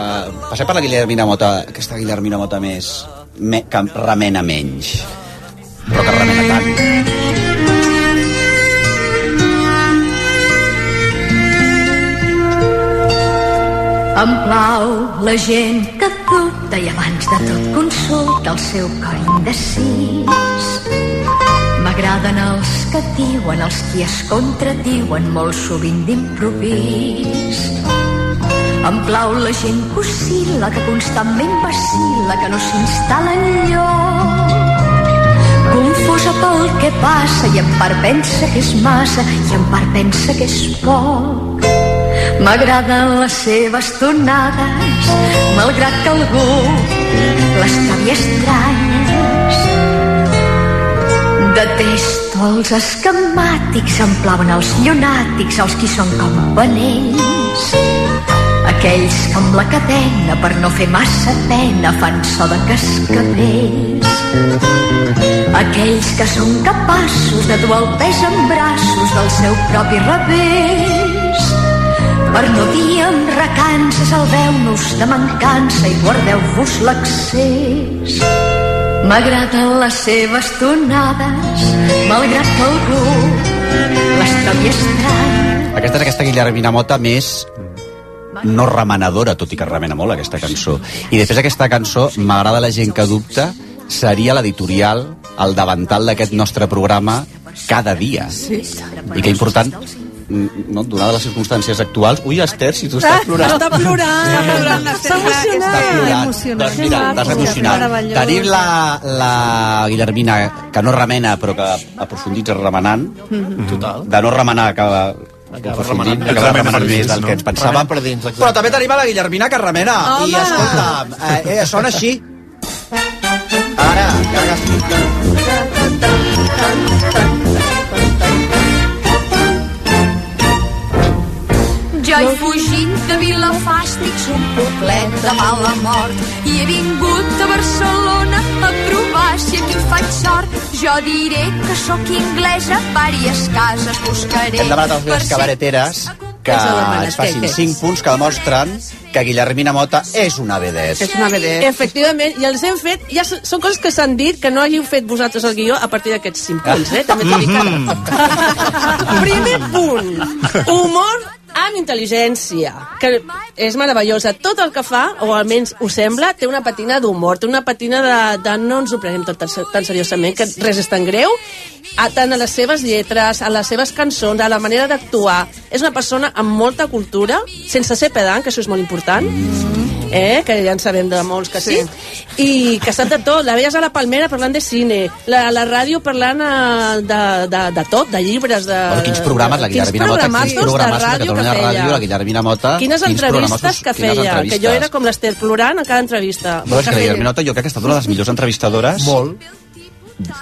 a, passem per la Guillermina Mota, aquesta Guillermina Mota més, me, que remena menys, però que remena tant. Em plau la gent que dubta i abans de tot consulta el seu cor indecis. M'agraden els que diuen, els qui es contradiuen molt sovint d'improvís. Em plau la gent que oscil·la, que constantment vacil·la, que no s'instal·la enlloc. Confosa pel que passa i en part pensa que és massa i en part pensa que és poc. M'agraden les seves tonades, malgrat que algú les trobi estranyes. Detesto els esquemàtics, em plauen els llunàtics, els qui són com panells. Aquells que amb la cadena, per no fer massa pena, fan so de cascavells. Aquells que són capaços de dur el pes en braços del seu propi revés. Per no dir amb recança, salveu-nos de mancança i guardeu-vos l'accés. M'agraden les seves tonades, malgrat que algú les trobi estrany. Aquesta és aquesta Guillermina Mota més no remenadora, tot i que remena molt aquesta cançó. I després aquesta cançó, m'agrada la gent que dubta, seria l'editorial, el davantal d'aquest nostre programa cada dia. Sí. I que important, no, donades les circumstàncies actuals... Ui, Esther, si tu estàs plorant... Està plorant. Està plorant. Està Està emocionat. plorant. Doncs mira, t'has emocionat. Tenim la, la Guillermina, que no remena, però que aprofunditza remenant. Total. De no remenar, que remenant. acaba Remena remenant per més dins, del no? que ens pensàvem. Per dins, exacte. Però també tenim a la Guillermina que remena. I Home! escolta, eh, eh, sona així. Ara, carregas. Jo he fugit de Vilafàstics, un poblet de mala mort, i he vingut a Barcelona a provar si aquí faig sort. Jo diré que sóc inglesa, vàries cases buscaré. Hem demanat als meus cabareteres que ens facin Què, què? 5 punts que demostren que Guillermina Mota és una vedette. És una vedette. Efectivament, i els hem fet, ja són coses que s'han dit, que no hàgiu fet vosaltres el guió a partir d'aquests 5 punts, eh? També t'ho dic. Primer punt, humor amb intel·ligència, que és meravellosa. Tot el que fa, o almenys ho sembla, té una patina d'humor, té una patina de, de no ens ho prenem tot tan, tan seriosament, que res és tan greu, a, tant a les seves lletres, a les seves cançons, a la manera d'actuar. És una persona amb molta cultura, sense ser pedant, que això és molt important, eh? que ja en sabem de molts que sí, i que sap de tot. La veies a la Palmera parlant de cine, la, la ràdio parlant eh, de, de, de tot, de llibres, de... Bueno, quins programes, la Guillermina Mota, quins programes de ràdio Catalunya que feia. Ràdio, la Guillermina Mota... Quines quins entrevistes que quines feia, que jo entrevistes. era com l'Ester plorant a cada entrevista. No, és que la Guillermina Mota jo crec que ha estat una de les millors entrevistadores. Molt.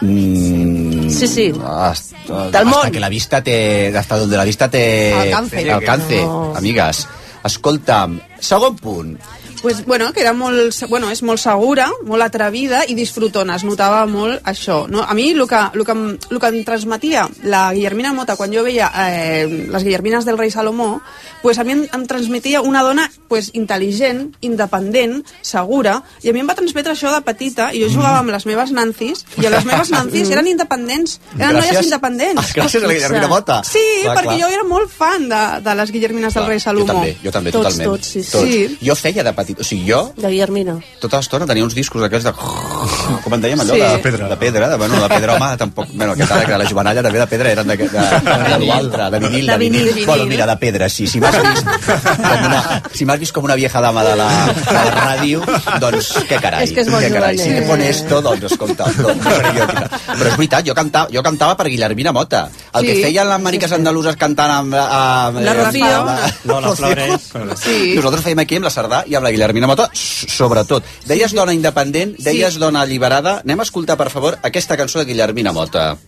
Mm, Sí, sí. Hasta, Del món. hasta que la vista te... Hasta donde la vista te... Alcance. Alcance, No. amigues. Escolta'm, segon punt. Pues, bueno, que era molt, bueno, és molt segura, molt atrevida i disfrutona, es notava molt això. No? A mi el que, el, que, em- el que em transmetia la Guillermina Mota quan jo veia eh, les Guillermines del rei Salomó, pues a mi em, em transmetia una dona pues, intel·ligent, independent, segura, i a mi em va transmetre això de petita, i jo jugava amb les meves nancis, i les meves nancis eren independents, eren Gràcies- noies independents. gràcies a la Guillermina Mota. Sí, Clar, perquè clar. jo era molt fan de, de les Guillermines del rei Jo Salomó. també, jo també, Tots, totalment. Tots, sí, sí. Jo feia de petit, o sigui, jo De Guillermina. tota l'estona tenia uns discos d'aquests de... Com en dèiem allò? Sí. De, De pedra. De pedra, de, bueno, de pedra, home, tampoc... Bueno, aquest ara, que la jovenalla també de pedra eren de, de, de, de l'altre, de vinil, de, De vinil, vinil. vinil. Bueno, mira, de pedra, sí. Si m'has vist com una, si m'has vist com una vieja dama de la, de la ràdio, doncs què carai. És que és molt què carai. juganer. Si te pones esto, doncs escolta, doncs, no. Però és veritat, jo cantava, jo cantava per Guillermina Mota. El que Sí, feien les mariques andaluses cantant amb... amb La Rocío. Lola Flores. Sí. Nosaltres fèiem aquí amb la Cerdà i amb la Guillermina Mota, s- sobretot. Deies dona independent, deies dona alliberada. Anem a escoltar, per favor, aquesta cançó de Guillermina Mota.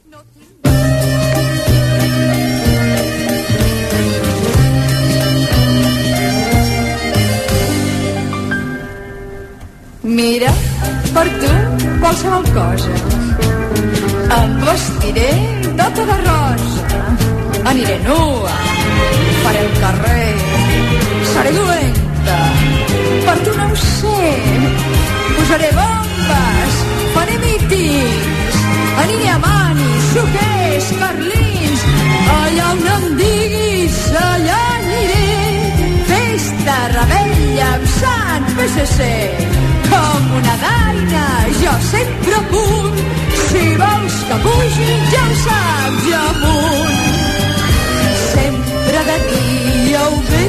Mira, per tu, qualsevol cosa. Em vestiré tota de rosa. Aniré nua, faré el carrer, seré dolenta. Per tu no ho sé. Posaré bombes, faré mítings. Aniré a Mani, suquers, carlins. Allà on em diguis, allà aniré. Festa, rebella, amb sant PSC. Com una daina, jo sempre punt. Si vols que pugi, ja ho saps, ja amunt. Sempre de dia o bé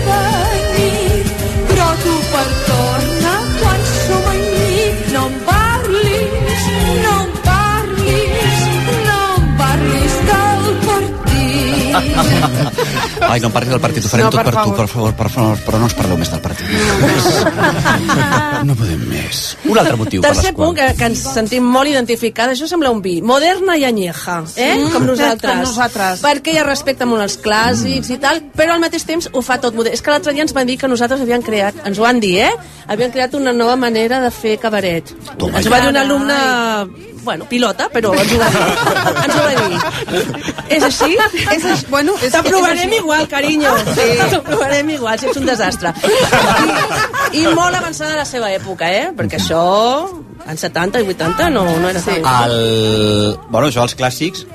Ai, no em parlis del partit, ho farem No, tot per per tu, favor. per favor, per favor, però no ens parleu més del partit. No podem més. Un altre motiu per Tercer les punt, que, que ens sentim molt identificades, això sembla un vi. Moderna i añeja, eh? Mm, com nosaltres. com nosaltres. Perquè ella respecta molt els clàssics i tal, però al mateix temps ho fa tot modern. És que l'altre dia ens van dir que nosaltres havíem creat, ens ho van dir, eh? Havíem creat una nova manera de fer cabaret. Toma ens ho va ja. dir un alumne, bueno, pilota, però ens ho va dir. ens ho va dir. És així? És així, bueno, és, T'aprovarem igual, carinyo. Sí. T'aprovarem igual, si ets un desastre. I, I molt avançada a la seva època, eh? Perquè això, en 70 i 80, no, no era sí. El... Bueno, això dels clàssics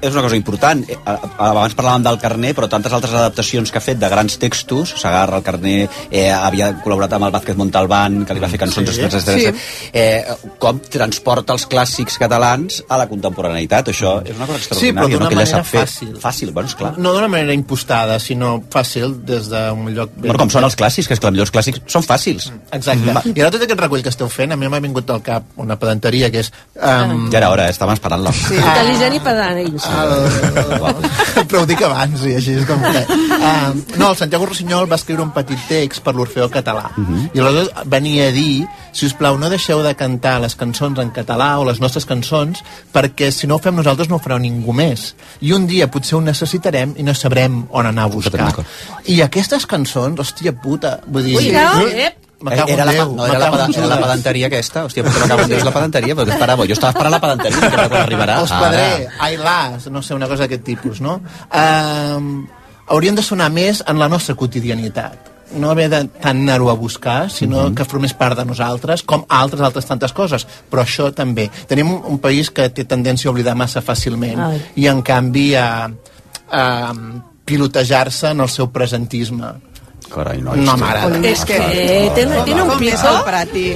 és una cosa important. Eh, Abans parlàvem del Carné, però tantes altres adaptacions que ha fet de grans textos, Sagarra, el Carné, eh, havia col·laborat amb el Vázquez Montalbán, que li va fer cançons, Sí. etcètera, etcètera. eh, com transporta els clàssics catalans a la contemporaneïtat. Això és una cosa Sí, extraordinària, però d'una no? manera sap fer. fàcil. Fàcil, bueno, esclar. No d'una manera impostada, sinó fàcil des d'un lloc... ben- Bueno, com són els clàssics, que és que millors clàssics són fàcils. Exacte. Va. I ara tot aquest recull que esteu fent, a mi m'ha vingut al cap una pedanteria que és... Um, Ja era hora, eh? estàvem esperant-la. Sí. Intel·ligent i pedant, ells. El... però ho dic abans i així és com que... Uh, no, el Santiago Rossinyol va escriure un petit text per l'Orfeó català. Mhm. i aleshores venia a dir si us plau no deixeu de cantar les cançons en català o les nostres cançons perquè si no ho fem nosaltres no ho farà ningú més. I un dia potser ho necessitarem i no sabrem on anar a buscar. I aquestes cançons, hòstia puta vull dir, Ui, Eh, en era, la, no, era, la, era la pedanteria aquesta. Hòstia, potser me cago en Déu, la pedanteria, perquè esperava. Jo estava esperant la pedanteria, que quan arribarà. Els padré, ai las, no sé, una cosa d'aquest tipus, no? Um, haurien de sonar més en la nostra quotidianitat no haver de tant anar-ho a buscar, sinó Mhm. que formés part de nosaltres, com altres altres tantes coses. Però això també. Tenim un país que té tendència a oblidar massa fàcilment Ai. i, en canvi, a, a pilotejar-se en el seu presentisme. Carai, no, no m'agrada. És que eh, té, tiene un és pico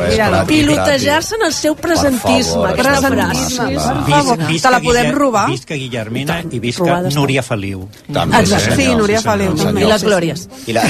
Mira, pilotejar-se en el seu presentisme. Per favor, te la podem robar? Visca Guillermina i visca. Núria Feliu. També, Exacte. Sí, Núria Feliu. I les glòries. I, la...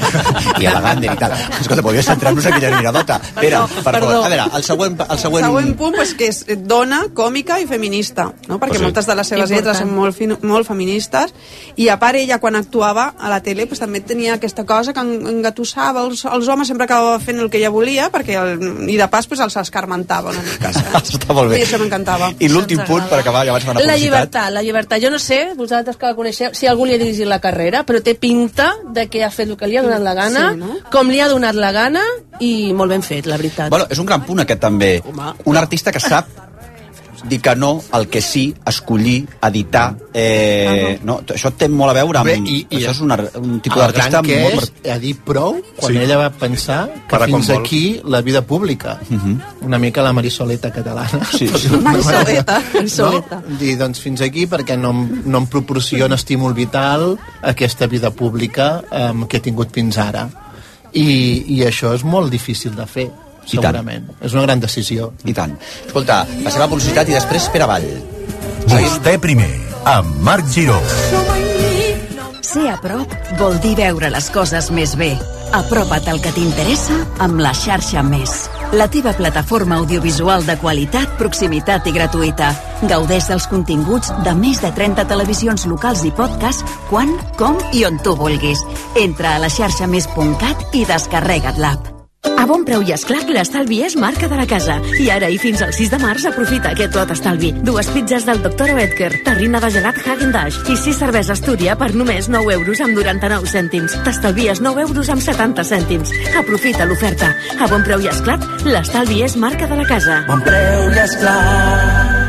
I a la Gander i tal. Escolta, podria centrar-nos a Miradota. Pere, per perdó. favor. A veure, el següent... El El següent... següent punt pues, que és dona, còmica i feminista, no? perquè Pues sí. moltes de les seves Important. lletres són molt, molt feministes i a part ella quan actuava a la tele pues, també tenia aquesta cosa que en- engatussava els, els homes sempre acabava fent el que ella volia perquè el, i de pas pues, els escarmentava una mica saps? Està molt bé. I això m'encantava. I l'últim punt, per acabar, ja vaig fer una La llibertat, la llibertat. Jo no sé, vosaltres que la coneixeu, si algú li ha dirigit la carrera, però té pinta de que ha fet el que li ha donat la gana, Sí, no? com li ha donat la gana, i molt ben fet, la veritat. Bueno, és un gran punt aquest també. Un artista que sap dir que no, el que sí, escollir, editar... Eh, no, això té molt a veure amb... Bé, i- i- això és un, ar- un tipus el d'artista gran que molt... és a dir prou quan Sí. ella va pensar que Para fins aquí la vida pública una mica la Marisoleta catalana Sí, sí. Marisoleta. Marisoleta. no? dir, doncs fins aquí perquè no, no em proporciona estímul vital aquesta vida pública um, que he tingut fins ara i, i això és molt difícil de fer. Segurament, és una gran decisió I tant. Escolta, la seva publicitat i després Pere Vall. Vostè primer, amb Marc Giró. Ser a prop vol dir veure les coses més bé. Apropa't al que t'interessa amb la xarxa Més. la teva plataforma audiovisual de qualitat, proximitat i gratuïta. Gaudeix dels continguts de més de 30 televisions locals i podcast quan, com i on tu vulguis. Entra a la xarxa més.cat i descarrega't l'app. A bon preu i esclat, l'estalvi és marca de la casa. I ara i fins al 6 de març aprofita aquest lot estalvi. Dues pizzas del Dr. Oetker, terrina de gelat Häagen-Dazs i sis cervesa Astúria per només 9 euros amb 99 cèntims. T'estalvies 9 euros amb 70 cèntims. Aprofita l'oferta. A bon preu i esclat, l'estalvi és marca de la casa. Bon preu i esclat.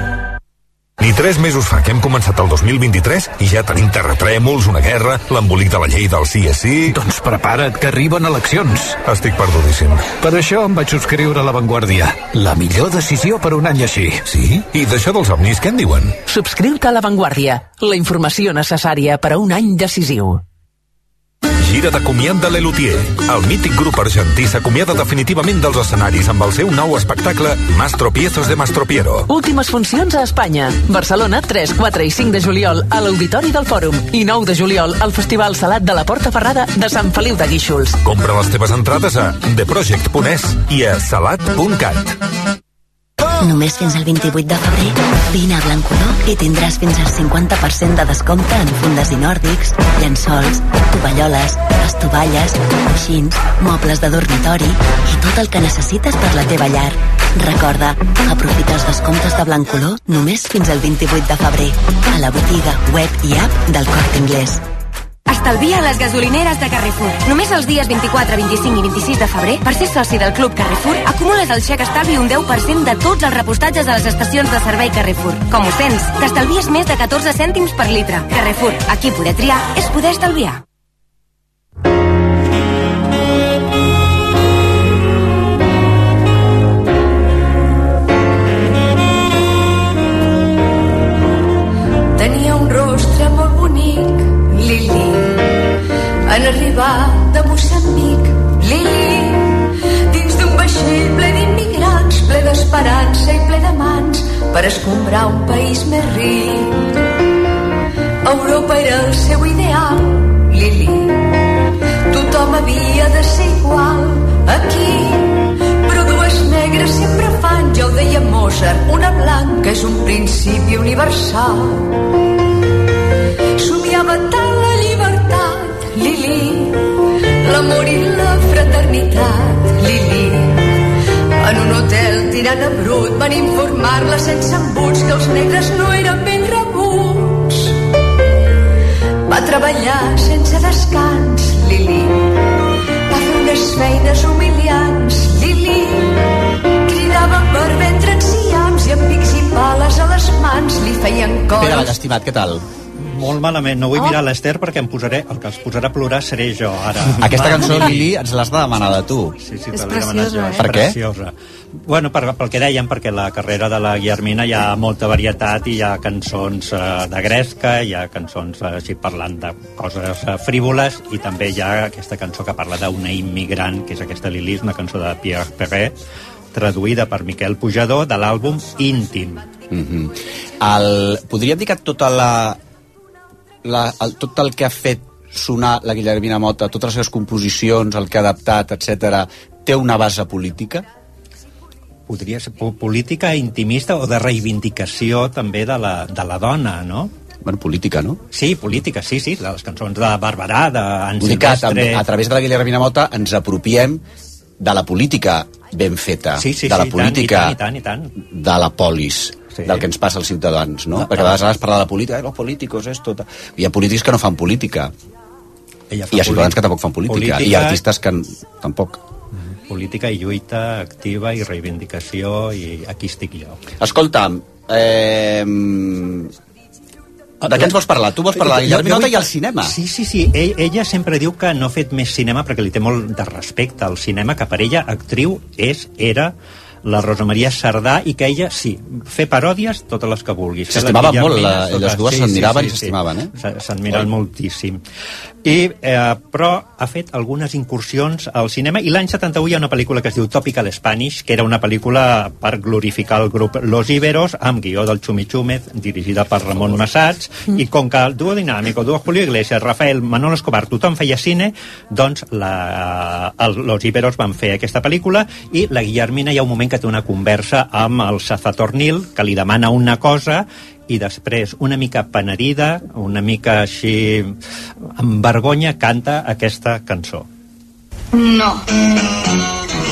Ni tres mesos fa que hem començat el 2023 i ja tenim terratrèmols, una guerra, l'embolic de la llei del sí és sí... Doncs prepara't, que arriben eleccions. Estic perdudíssim. Per això em vaig subscriure a La Vanguardia. La millor decisió per un any així. Sí? I d'això dels ovnis, què en diuen? Subscriu-te a La Vanguardia, la informació necessària per a un any decisiu. Gira de comiat de l'Elutier. El mític grup argentí s'acomiada definitivament dels escenaris amb el seu nou espectacle Mastropiezos de Mastropiero. Últimes funcions a Espanya. Barcelona, 3, 4 i 5 de juliol a l'Auditori del Fòrum i 9 de juliol al Festival Salat de la Porta Ferrada de Sant Feliu de Guíxols. Compra les teves entrades a theproject.es i a salat.cat. Només fins al 28 de febrer, vine a Blancolor i tindràs fins al 50% de descompte en fundes i nòrdics, llençols, tovalloles, estovalles, coixins, mobles de dormitori i tot el que necessites per la teva llar. Recorda, aprofita els descomptes de Blancolor només fins al 28 de febrer a la botiga, web i app del Corte Inglés. Estalvia a les gasolineres de Carrefour. Només els dies 24, 25 i 26 de febrer, per ser soci del Club Carrefour, acumules el xec estalvi un 10% de tots els repostatges a les estacions de servei Carrefour. Com ho sents? T'estalvies més de 14 cèntims per litre. Carrefour. Aquí poder triar és poder estalviar. Tenia un rostre molt bonic, Lili. En arribar de Moçambic, Lili. Dins d'un vaixell ple d'immigrants, ple d'esperança i ple de mans, per escombrar un país més ric. Europa era el seu ideal, Lili. Tothom havia de ser igual aquí, però dues negres sempre fan, ja ho deia Mozart, una blanca és un principi universal. Somiava tant la llibertat, Lili, l'amor i la fraternitat, Lili. En un hotel tirant a brut van informar-la sense embuts que els negres no eren ben rebuts. Va treballar sense descans, Lili. Va fer unes feines humiliants, Lili. Cridava per vendre enciams i amb pics i pales a les mans li feien Pere Doncs- Vall, estimat, què tal? Molt malament, no vull mirar l'Ester perquè em posaré, el que els posarà a plorar seré jo ara. Aquesta cançó, Lili. Ens l'has de demanar de tu. Sí, sí, És preciosa, eh? Per què? Preciosa. Bueno, per, pel que dèiem, perquè la carrera de la Guillermina hi ha molta varietat i hi ha cançons eh, de gresca, hi ha cançons eh, així parlant de coses eh, frívoles i també hi ha aquesta cançó que parla d'una immigrant, que és aquesta Lili, és una cançó de Pierre Perret, traduïda per Miquel Pujador de l'àlbum Íntim. Mm -hmm. el, podríem dir que tota la, la, el, tot el que ha fet sonar la Guillermina Mota, totes les seves composicions, el que ha adaptat, etc, té una base política? Podria ser po- política intimista o de reivindicació també de la, de la dona, no? Bueno, política, no? Sí, política, sí, sí, les cançons de Barberà, d'en dir que a, Silvestre... a través de la Guillermina Mota ens apropiem de la política ben feta, Sí, sí, de la sí, política i tant, i tant, i tant. de la polis, sí. del que ens passa als ciutadans, no? Ah, Perquè a vegades has parlat de la política, eh, los políticos, esto... ta- Hi ha polítics que no fan política. Ella fa Hi ha ciutadans polí- que tampoc fan política. política- I artistes que tampoc. Política i lluita activa i reivindicació i aquí estic jo. Escolta'm, eh, de què ens vols parlar? Tu vols parlar de Guillermina Mota i el cinema. Sí, sí, sí. Ell, ella sempre diu que no ha fet més cinema perquè li té molt de respecte al cinema, que per ella actriu és, era la Rosa Maria Sardà, i que ella, sí, fer paròdies, totes les que vulguis. S'estimaven molt, la- totes- les dues s'admiraven i s'estimaven, eh? S- S'admiren Oi? moltíssim. I, eh, però ha fet algunes incursions al cinema i l'any 71 hi ha una pel·lícula que es diu Topical Spanish, que era una pel·lícula per glorificar el grup Los Iberos, amb guió del Chumi Chúmez, dirigida per Ramon Massats, i com que el duo dinàmico, duo Julio Iglesias, Rafael, Manolo Escobar, tothom feia cine, doncs la, el, Los Iberos van fer aquesta pel·lícula i la Guillermina hi ha un moment que té una conversa amb el Sazatornil, que li demana una cosa i després, una mica penedida, una mica així amb vergonya, canta aquesta cançó. No.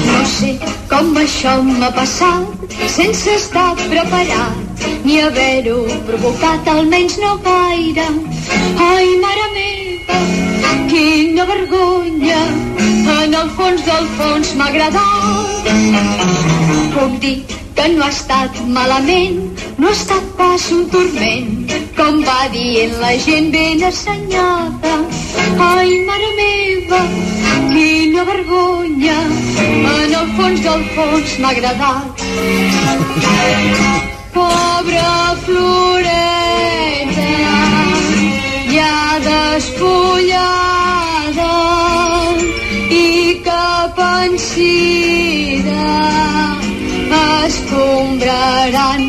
No sé com això m'ha passat sense estar preparat ni haver-ho provocat, almenys no gaire. Ai, mare meva, quina vergonya, en el fons del fons m'ha agradat. Puc dir que no ha estat malament, no ha estat pas un turment, com va dient la gent ben assenyada. Ai, mare meva, quina vergonya, en el fons del fons m'ha agradat. Pobra floreta, ja despullada i que pensida escombraran.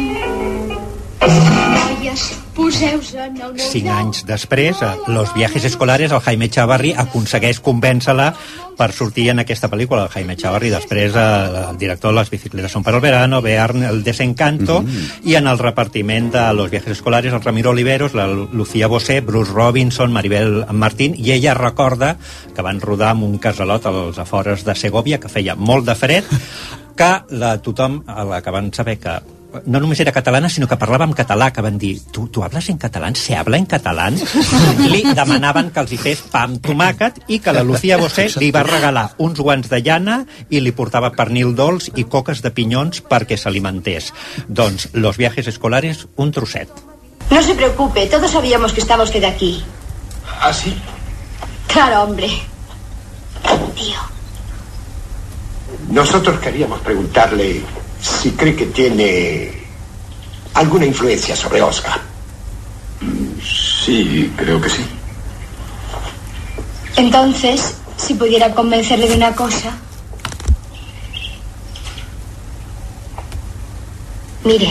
Cinc anys després, a Los viajes escolares, el Jaime Chavarri aconsegueix convèncer-la per sortir en aquesta pel·lícula. El Jaime Chavarri, després, eh, el director de Les bicicletas son para el verano, Bearn, El desencanto, i en el repartiment de Los viajes escolares, el Ramiro Oliveros, la Lucía Bosé, Bruce Robinson, Maribel Martín, i ella recorda que van rodar amb un casalot als afores de Segovia, que feia molt de fred, que la, tothom, a la que van saber que no només era catalana, sinó que parlava en català, que van dir, tu, tu hablas en català? ¿Se habla en català? Li demanaven que els hi fes pa amb tomàquet i que la Lucía Bosé li va regalar uns guants de llana i li portava pernil dolç i coques de pinyons perquè s'alimentés. Doncs, los viajes escolares, un trosset. No se preocupe, todos sabíamos que estaba usted aquí. ¿Ah, sí? Claro, hombre. Tío. Nosotros queríamos preguntarle si cree que tiene alguna influencia sobre Oscar. Sí, creo que sí. Entonces, si pudiera convencerle de una cosa. Mire.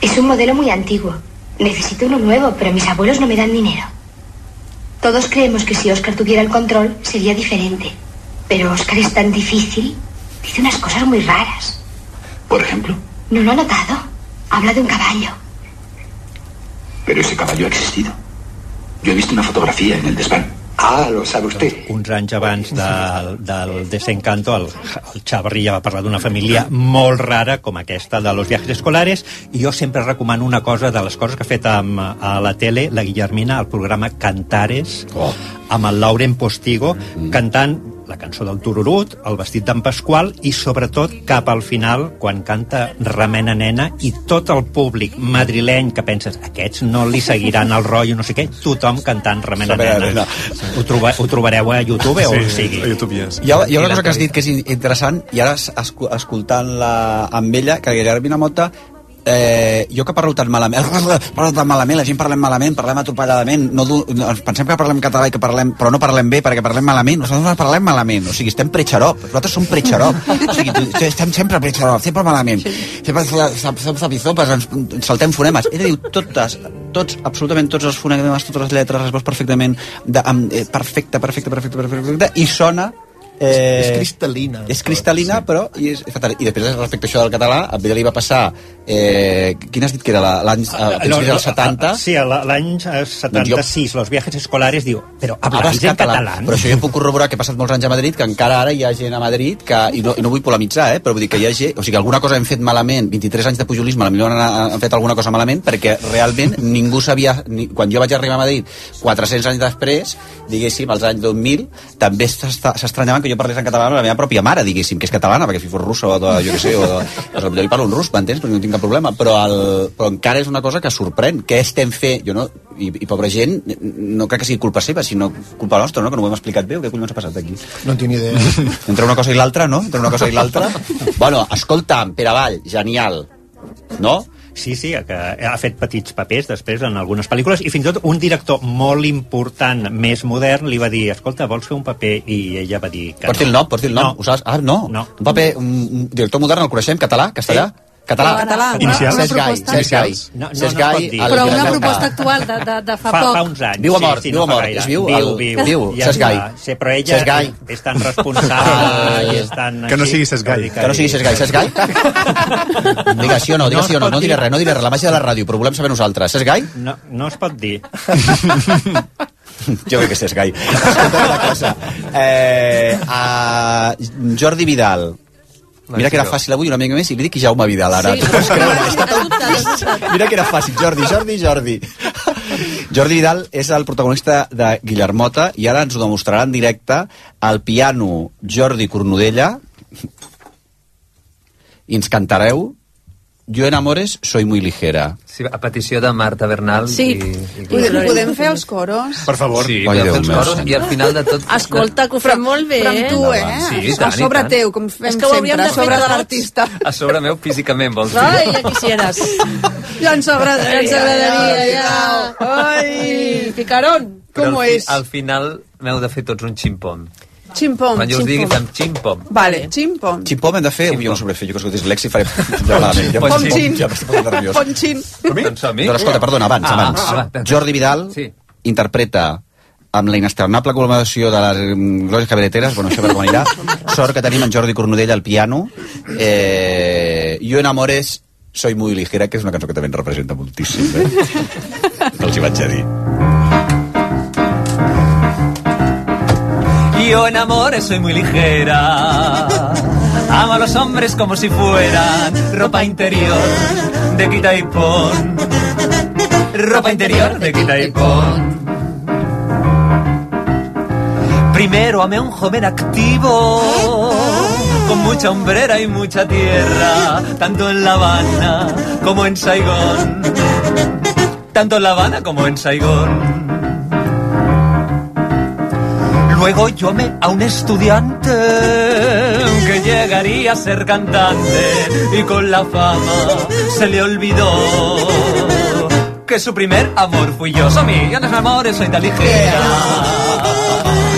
Es un modelo muy antiguo. Necesito uno nuevo, pero mis abuelos no me dan dinero. Todos creemos que si Oscar tuviera el control sería diferente. Pero Oscar es tan difícil. Dice unas cosas muy raras. Por ejemplo, ¿No lo ha notado? Habla de un caballo. pero ese caballo ha existido. Yo he visto una fotografía en el desván. Ah, lo sabe usted. Uns anys abans del, del Desencanto, el, el Xavarri ja va parlar d'una família molt rara com aquesta de Los Viajes Escolares i jo sempre recomano una cosa de les coses que ha fet amb, a la tele la Guillermina, al programa Cantares oh. amb el Lauren Postigo mm. cantant la cançó del Tururut, el vestit d'en Pasqual i sobretot cap al final quan canta Remena Nena i tot el públic madrileny que penses aquests no li seguiran el rotllo no sé què, tothom cantant Remena Nena Nena. ho, troba, ho trobareu a YouTube o on sigui a YouTube yes. Hi ha, hi ha una cosa que has dit que és in- interessant i ara es- escu- escoltant-la amb ella, que Guillermina Mota eh, jo que parlo tan malament parlo tan malament, la gent parlem malament parlem atropelladament, no, ens pensem que parlem català i que parlem, però no parlem bé perquè parlem malament, nosaltres no parlem malament o sigui, estem pretxarop, nosaltres som pretxarop o sigui, estem sempre pretxarop, sempre malament. Sempre som zapizopes ens, ens saltem fonemes, ella diu totes tots, absolutament tots els fonemes totes les lletres, les veus perfectament de, amb, eh, perfecte, perfecte, perfecte, perfecte, perfecte i sona Eh, És cristal·lina. És cristal·lina, sí. però... I, és fatal. I després, respecte a això del català, a ella li va passar... Eh, quin has dit que era la- l'any... A, a principis dels 70? Sí, a la- l'any eh, 76, los viajes escolares, diu, però Hablas habláis en català? Però això jo puc corroborar que he passat molts anys a Madrid, que encara ara hi ha gent a Madrid que, i no, i no vull polemitzar, eh, però vull dir que hi ha gent, o sigui, alguna cosa hem fet malament, 23 anys de pujolisme, potser han, han fet alguna cosa malament, perquè realment ningú sabia, ni, quan jo vaig arribar a Madrid, 400 anys després, diguéssim, als anys 2000, també s'estranyaven que jo parlés en català amb la meva pròpia mare, diguéssim, que és catalana, perquè si fos russa o de, jo què sé, o de, o jo li parlo en rus, m'entens? Perquè no tinc cap problema, però, el, però encara és una cosa que sorprèn. Què estem fent? Jo no, i, i pobra gent, no crec que sigui culpa seva, sinó culpa nostra, no? que no ho hem explicat bé, o què collons ha passat aquí? No tinc ni idea. Entre una cosa i l'altra, no? Entre una cosa i l'altra. bueno, escolta'm, Pere Vall, genial. No? Sí, sí, que ha fet petits papers després en algunes pel·lícules i fins i tot un director molt important, més modern, li va dir, escolta, vols fer un paper? I ella va dir que Pots dir el nom, pots dir el nom? Ho saps? Ah, no. No. Un paper, un, director modern, el coneixem? Català? Castellà? Català. Català. Inicials? Una Cesc Gai. Cesc Gai. No, no, Cesc no Gai, dir. el Però una proposta actual de, de, de fa, fa, poc. fa uns anys. Viu a mort, sí, sí, viu no a mort, gaire. és viu? Viu, viu. viu, Ja Cesc Gai. Sí, però ella Cesc Gai. és tan responsable i és tan... Que no sigui Cesc Gai. Que no sigui Cesc Gai. Cesc Gai? Digues sí o no, digues sí o no. No diré res, no diré res. La màgia de la ràdio, però volem saber nosaltres. Cesc Gai? No, no es pot dir. Jo crec que és Cesc Gai. Escolta una cosa. Eh, a Jordi Vidal. Mira que era fàcil avui una mica més i li dic Jaume Vidal ara. Sí. Pots creure? Està dubtat. Mira que era fàcil, Jordi, Jordi, Jordi. Jordi Vidal és el protagonista de Guillermota i ara ens ho demostrarà en directe al piano Jordi Cornudella i ens cantareu Jo en amores soy muy ligera. Sí, a petició de Marta Bernal Sí. i, i Podem, podem fer els coros? Per favor. Sí, Ai, podem Déu fer els coros senyor. i al final de tot... Escolta, que ho fem molt bé, Però amb tu, eh? eh? Sí, i a tant, i sobre tant. teu, com fem És que sempre, de a sobre de l'artista. A sobre meu físicament, vols dir? Ai, ja quisieres. Ja ens agradaria. Ens agradaria, ja. Ai, Picarón. Però com al, fi- és? al final m'heu de fer tots un ximpom. Ximpom, Quan jo us digui fem ximpom. Vale, ximpom. Ximpom hem de fer... Ui, jo no sabré fer, jo que soc dislèxic faré... Ja malament. Ja. Ja m'estic posant nerviós. Doncs som-hi. Doncs escolta, perdona, abans, Ah, abans. ah. Jordi Vidal Sí. interpreta amb la inesternable col·laboració de les mm, glòries cabareteres, bueno, això per com anirà, sort que tenim en Jordi Cornudella al piano, eh, Jo en amores soy muy ligera, que és una cançó que també ens representa moltíssim, eh? Els hi vaig a dir. Yo en amores soy muy ligera. Amo a los hombres como si fueran ropa interior de quita y pon. Ropa interior de quita y pon. Primero amé a un joven activo, con mucha hombrera y mucha tierra, tanto en La Habana como en Saigón. Tanto en La Habana como en Saigón. Luego yo a un estudiante que llegaría a ser cantante y con la fama se le olvidó que su primer amor fui yo. Somi, yo en los amores soy tan ligera.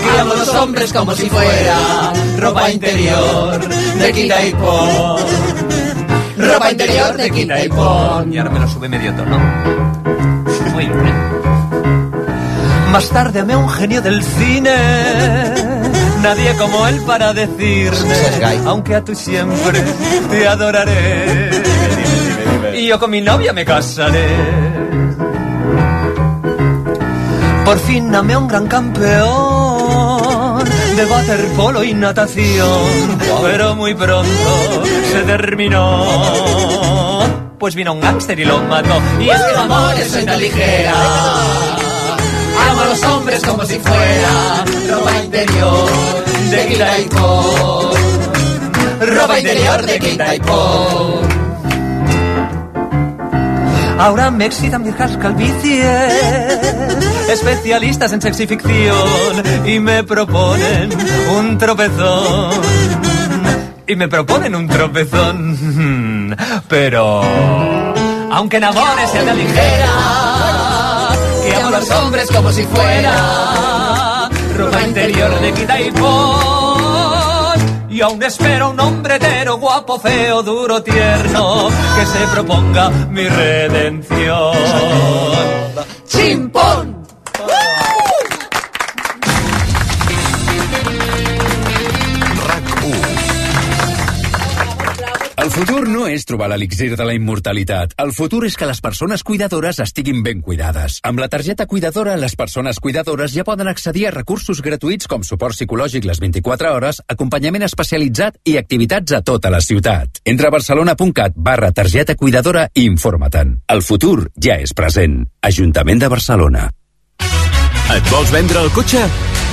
Que amo a los hombres como si fuera ropa interior de quita y pon. Ropa interior de quita y pon. Y ahora me lo sube medio tono. Muy bien. Más tarde amé a un genio del cine. Nadie como él para decirme, aunque a tú siempre te adoraré. Y yo con mi novia me casaré. Por fin amé a un gran campeón de waterpolo y natación, pero muy pronto se terminó. Pues vino un gángster y lo mató. Y es que el amor es tan ligera. Amo a los hombres como si fuera ropa interior de quita y pon. Ropa interior de quita y pon. Ahora me excitan viejas calvicies, especialistas en sexificción, y me proponen un tropezón. Y me proponen un tropezón. Pero, aunque en amores sea tan ligera, los hombres como si fuera ropa interior de quita y pon. Y aún espero un hombre hetero, guapo, feo, duro, tierno, que se proponga mi redención. ¡Chimpón! Futur no és trobar l'elixir de la immortalitat. El futur és que les persones cuidadores estiguin ben cuidades. Amb la targeta cuidadora, les persones cuidadores ja poden accedir a recursos gratuïts com suport psicològic les 24 hores, acompanyament especialitzat i activitats a tota la ciutat. Entra a barcelona.cat barra targeta cuidadora i informa-te'n. El futur ja és present. Ajuntament de Barcelona. Et vols vendre el cotxe?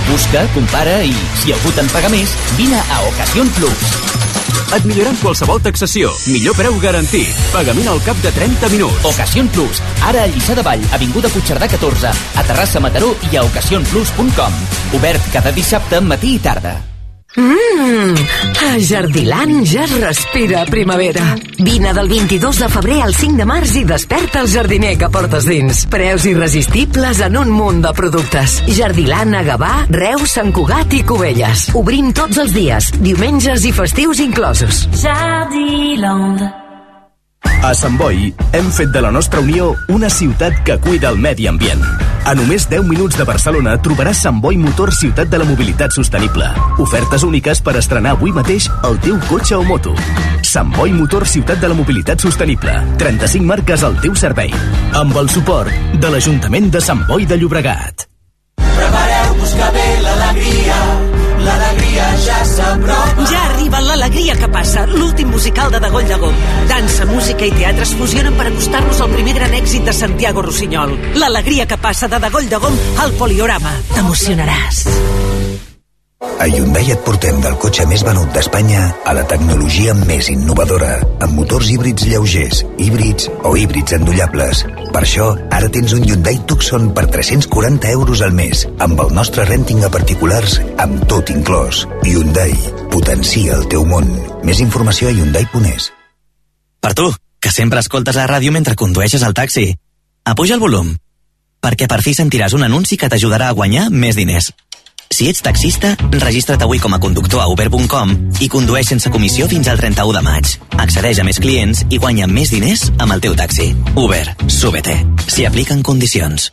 Busca, compara i, si algú te'n paga més, vine a Ocasión Plus. Et millorem qualsevol taxació. Millor preu garantit. Pagament al cap de 30 minuts. Ocasion Plus, ara a Lliçà de Vall, Avinguda Puigcerdà 14, a Terrassa Mataró i a ocasionplus.com. Obert cada dissabte, matí i tarda. Mmm, a Jardiland ja es respira primavera. Vine del 22 de febrer al 5 de març i desperta el jardiner que portes dins. Preus irresistibles en un munt de productes. Jardiland a Gavà, Reus, Sant Cugat i Cubelles. Obrim tots els dies, diumenges i festius inclosos. Jardiland. A Sant Boi hem fet de la nostra Unió una ciutat que cuida el medi ambient. A només 10 minuts de Barcelona trobaràs Sant Boi Motor Ciutat de la Mobilitat Sostenible. Ofertes úniques per estrenar avui mateix el teu cotxe o moto. Sant Boi Motor Ciutat de la Mobilitat Sostenible. 35 marques al teu servei. Amb el suport de l'Ajuntament de Sant Boi de Llobregat. Prepareu-vos que ve l'alegria, l'alegria ja s'apropa. Ja arriba l'alegria que passa, l'últim musical de Dagoll Gom. Dansa, música i teatre es fusionen per acostar-nos al primer gran èxit de Santiago Rossinyol. L'alegria que passa de Dagoll Gom al Poliorama. T'emocionaràs. A Hyundai et portem del cotxe més venut d'Espanya a la tecnologia més innovadora, amb motors híbrids lleugers, híbrids o híbrids endollables. Per això, ara tens un Hyundai Tucson per 340 euros al mes, amb el nostre renting a particulars, amb tot inclòs. Hyundai, potencia el teu món. Més informació a Hyundai.es. Per tu, que sempre escoltes la ràdio mentre condueixes el taxi. Apuja el volum, perquè per fi sentiràs un anunci que t'ajudarà a guanyar més diners. Si ets taxista, registra't avui com a conductor a uber.com i condueix sense comissió fins al 31 de maig. Accedeix a més clients i guanya més diners amb el teu taxi. Uber, súbete. S'hi apliquen condicions.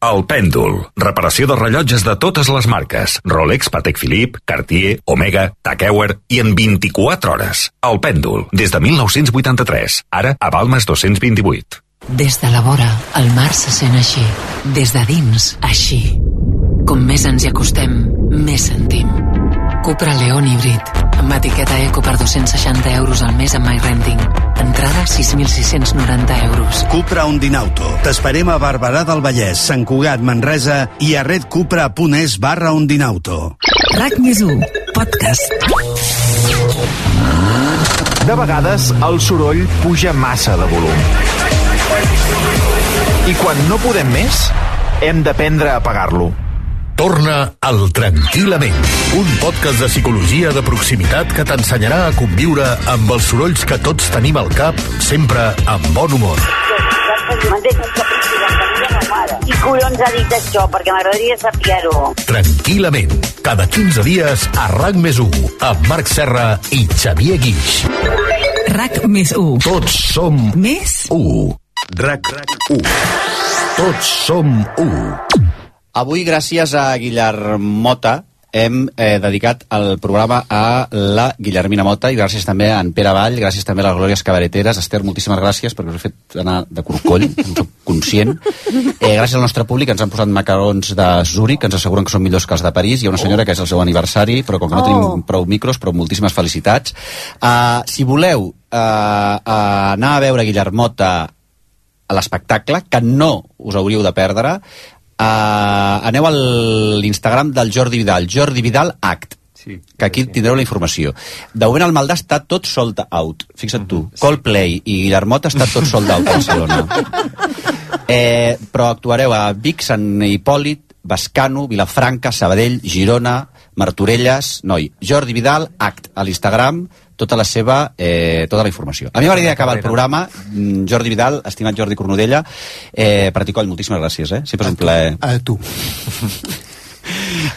El Pèndol. Reparació de rellotges de totes les marques. Rolex, Patek Philippe, Cartier, Omega, Tag Heuer i en 24 hores. El Pèndol. Des de 1983. Ara a Balmes 228. Des de la vora, el mar se sent així. Des de dins, així. Com més ens hi acostem, més sentim. Cupra León híbrid, amb etiqueta Eco per 260 euros al mes amb MyRenting. Entrada 6.690 euros. Cupra Ondinauto. T'esperem a Barberà del Vallès, Sant Cugat, Manresa i a redcupra.es barra Ondinauto. RAC més 1, podcast. De vegades el soroll puja massa de volum. I quan no podem més, hem d'aprendre a apagar-lo. Torna al Tranquil·lament, un podcast de psicologia de proximitat que t'ensenyarà a conviure amb els sorolls que tots tenim al cap, sempre amb bon humor. Qui collons ha dit això? Perquè m'agradaria saber-ho. Tranquil·lament, cada 15 dies a RAC més 1, amb Marc Serra i Xavier Guix. RAC més 1. Tots som Més 1. RAC 1. Tots som 1. Avui, gràcies a Guillerm Mota, hem eh, dedicat el programa a la Guillermina Mota i gràcies també a en Pere Vall, gràcies també a les Glòries Cabareteres. Esther, moltíssimes gràcies perquè us he fet anar de corcoll, en soc conscient. Eh, gràcies al nostre públic ens han posat macarons de Zurich, que ens asseguren que són millors que els de París. Hi ha una senyora que és el seu aniversari, però com que no Oh. tenim prou micros, però moltíssimes felicitats. Uh, si voleu uh, uh, anar a veure Guillerm Mota a l'espectacle, que no us hauríeu de perdre, uh, aneu a l'Instagram del Jordi Vidal, Jordi Vidal Act, Sí, que aquí tindreu la informació. De moment el Maldà està tot sold out. Fixa't tu, Coldplay i Guillermot està tot sold out a Barcelona. Eh, però actuareu a Vic, Sant Hipòlit, Bascano, Vilafranca, Sabadell, Girona, Martorelles, noi, Jordi Vidal, Act, a l'Instagram, tota la seva, eh, tota la informació. A mi m'agradaria acabar el programa, mm, Jordi Vidal, estimat Jordi Cornudella, eh, per ti, coll, moltíssimes gràcies, eh? Sempre és un plaer. A tu.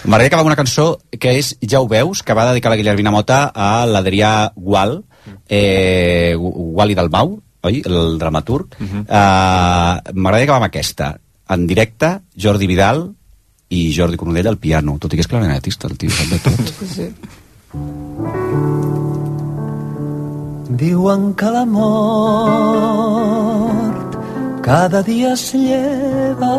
M'agradaria acabar amb una cançó que és Ja ho veus, que va dedicar la Guillermina Mota a l'Adrià Gual, eh, Gual i Dalmau, oi? El dramaturg. Uh -huh. uh, M'agradaria acabar amb aquesta. En directe, Jordi Vidal i Jordi Cornudella al piano, tot i que és clarinetista, el tio, sap de tot. Sí. Diuen que la mort cada dia es lleva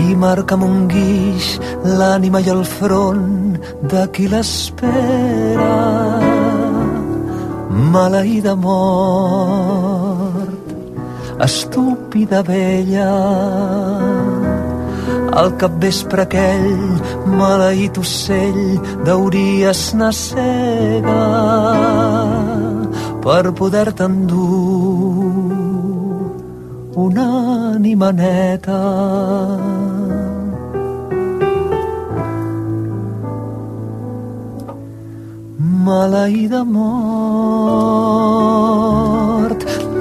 i marca amb un guix l'ànima i el front de qui l'espera. Maleïda mort, estúpida vella, al capvespre aquell maleït ocell deuries anar cega per poder-te endur una ànima neta. Maleïda mort,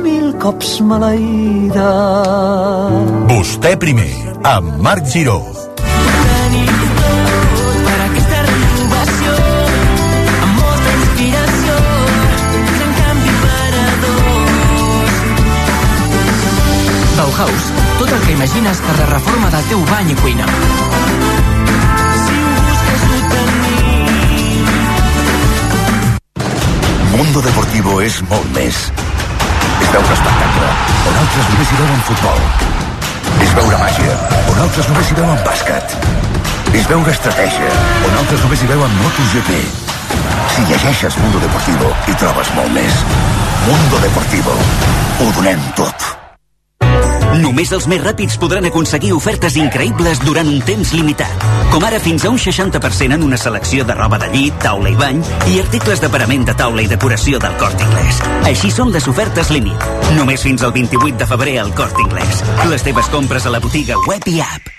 mil cops maleïda. Vostè primer, amb Marc Giró. Bauhaus, tot el que imagines per la reforma del teu bany i cuina. Mundo Deportivo és molt més. És veure espectacle, on altres només hi veuen futbol. És veure màgia, on altres només hi veuen bàsquet. És veure estratègia, on altres només hi veuen MotoGP. Si llegeixes Mundo Deportivo, hi trobes molt més. Mundo Deportivo. Ho donem tot. Només els més ràpids podran aconseguir ofertes increïbles durant un temps limitat. Com ara fins a un 60% en una selecció de roba de llit, taula i bany i articles de parament de taula i decoració del Corte Inglés. Així són les ofertes límit. Només fins al 28 de febrer al Corte Inglés. Les teves compres a la botiga web i app.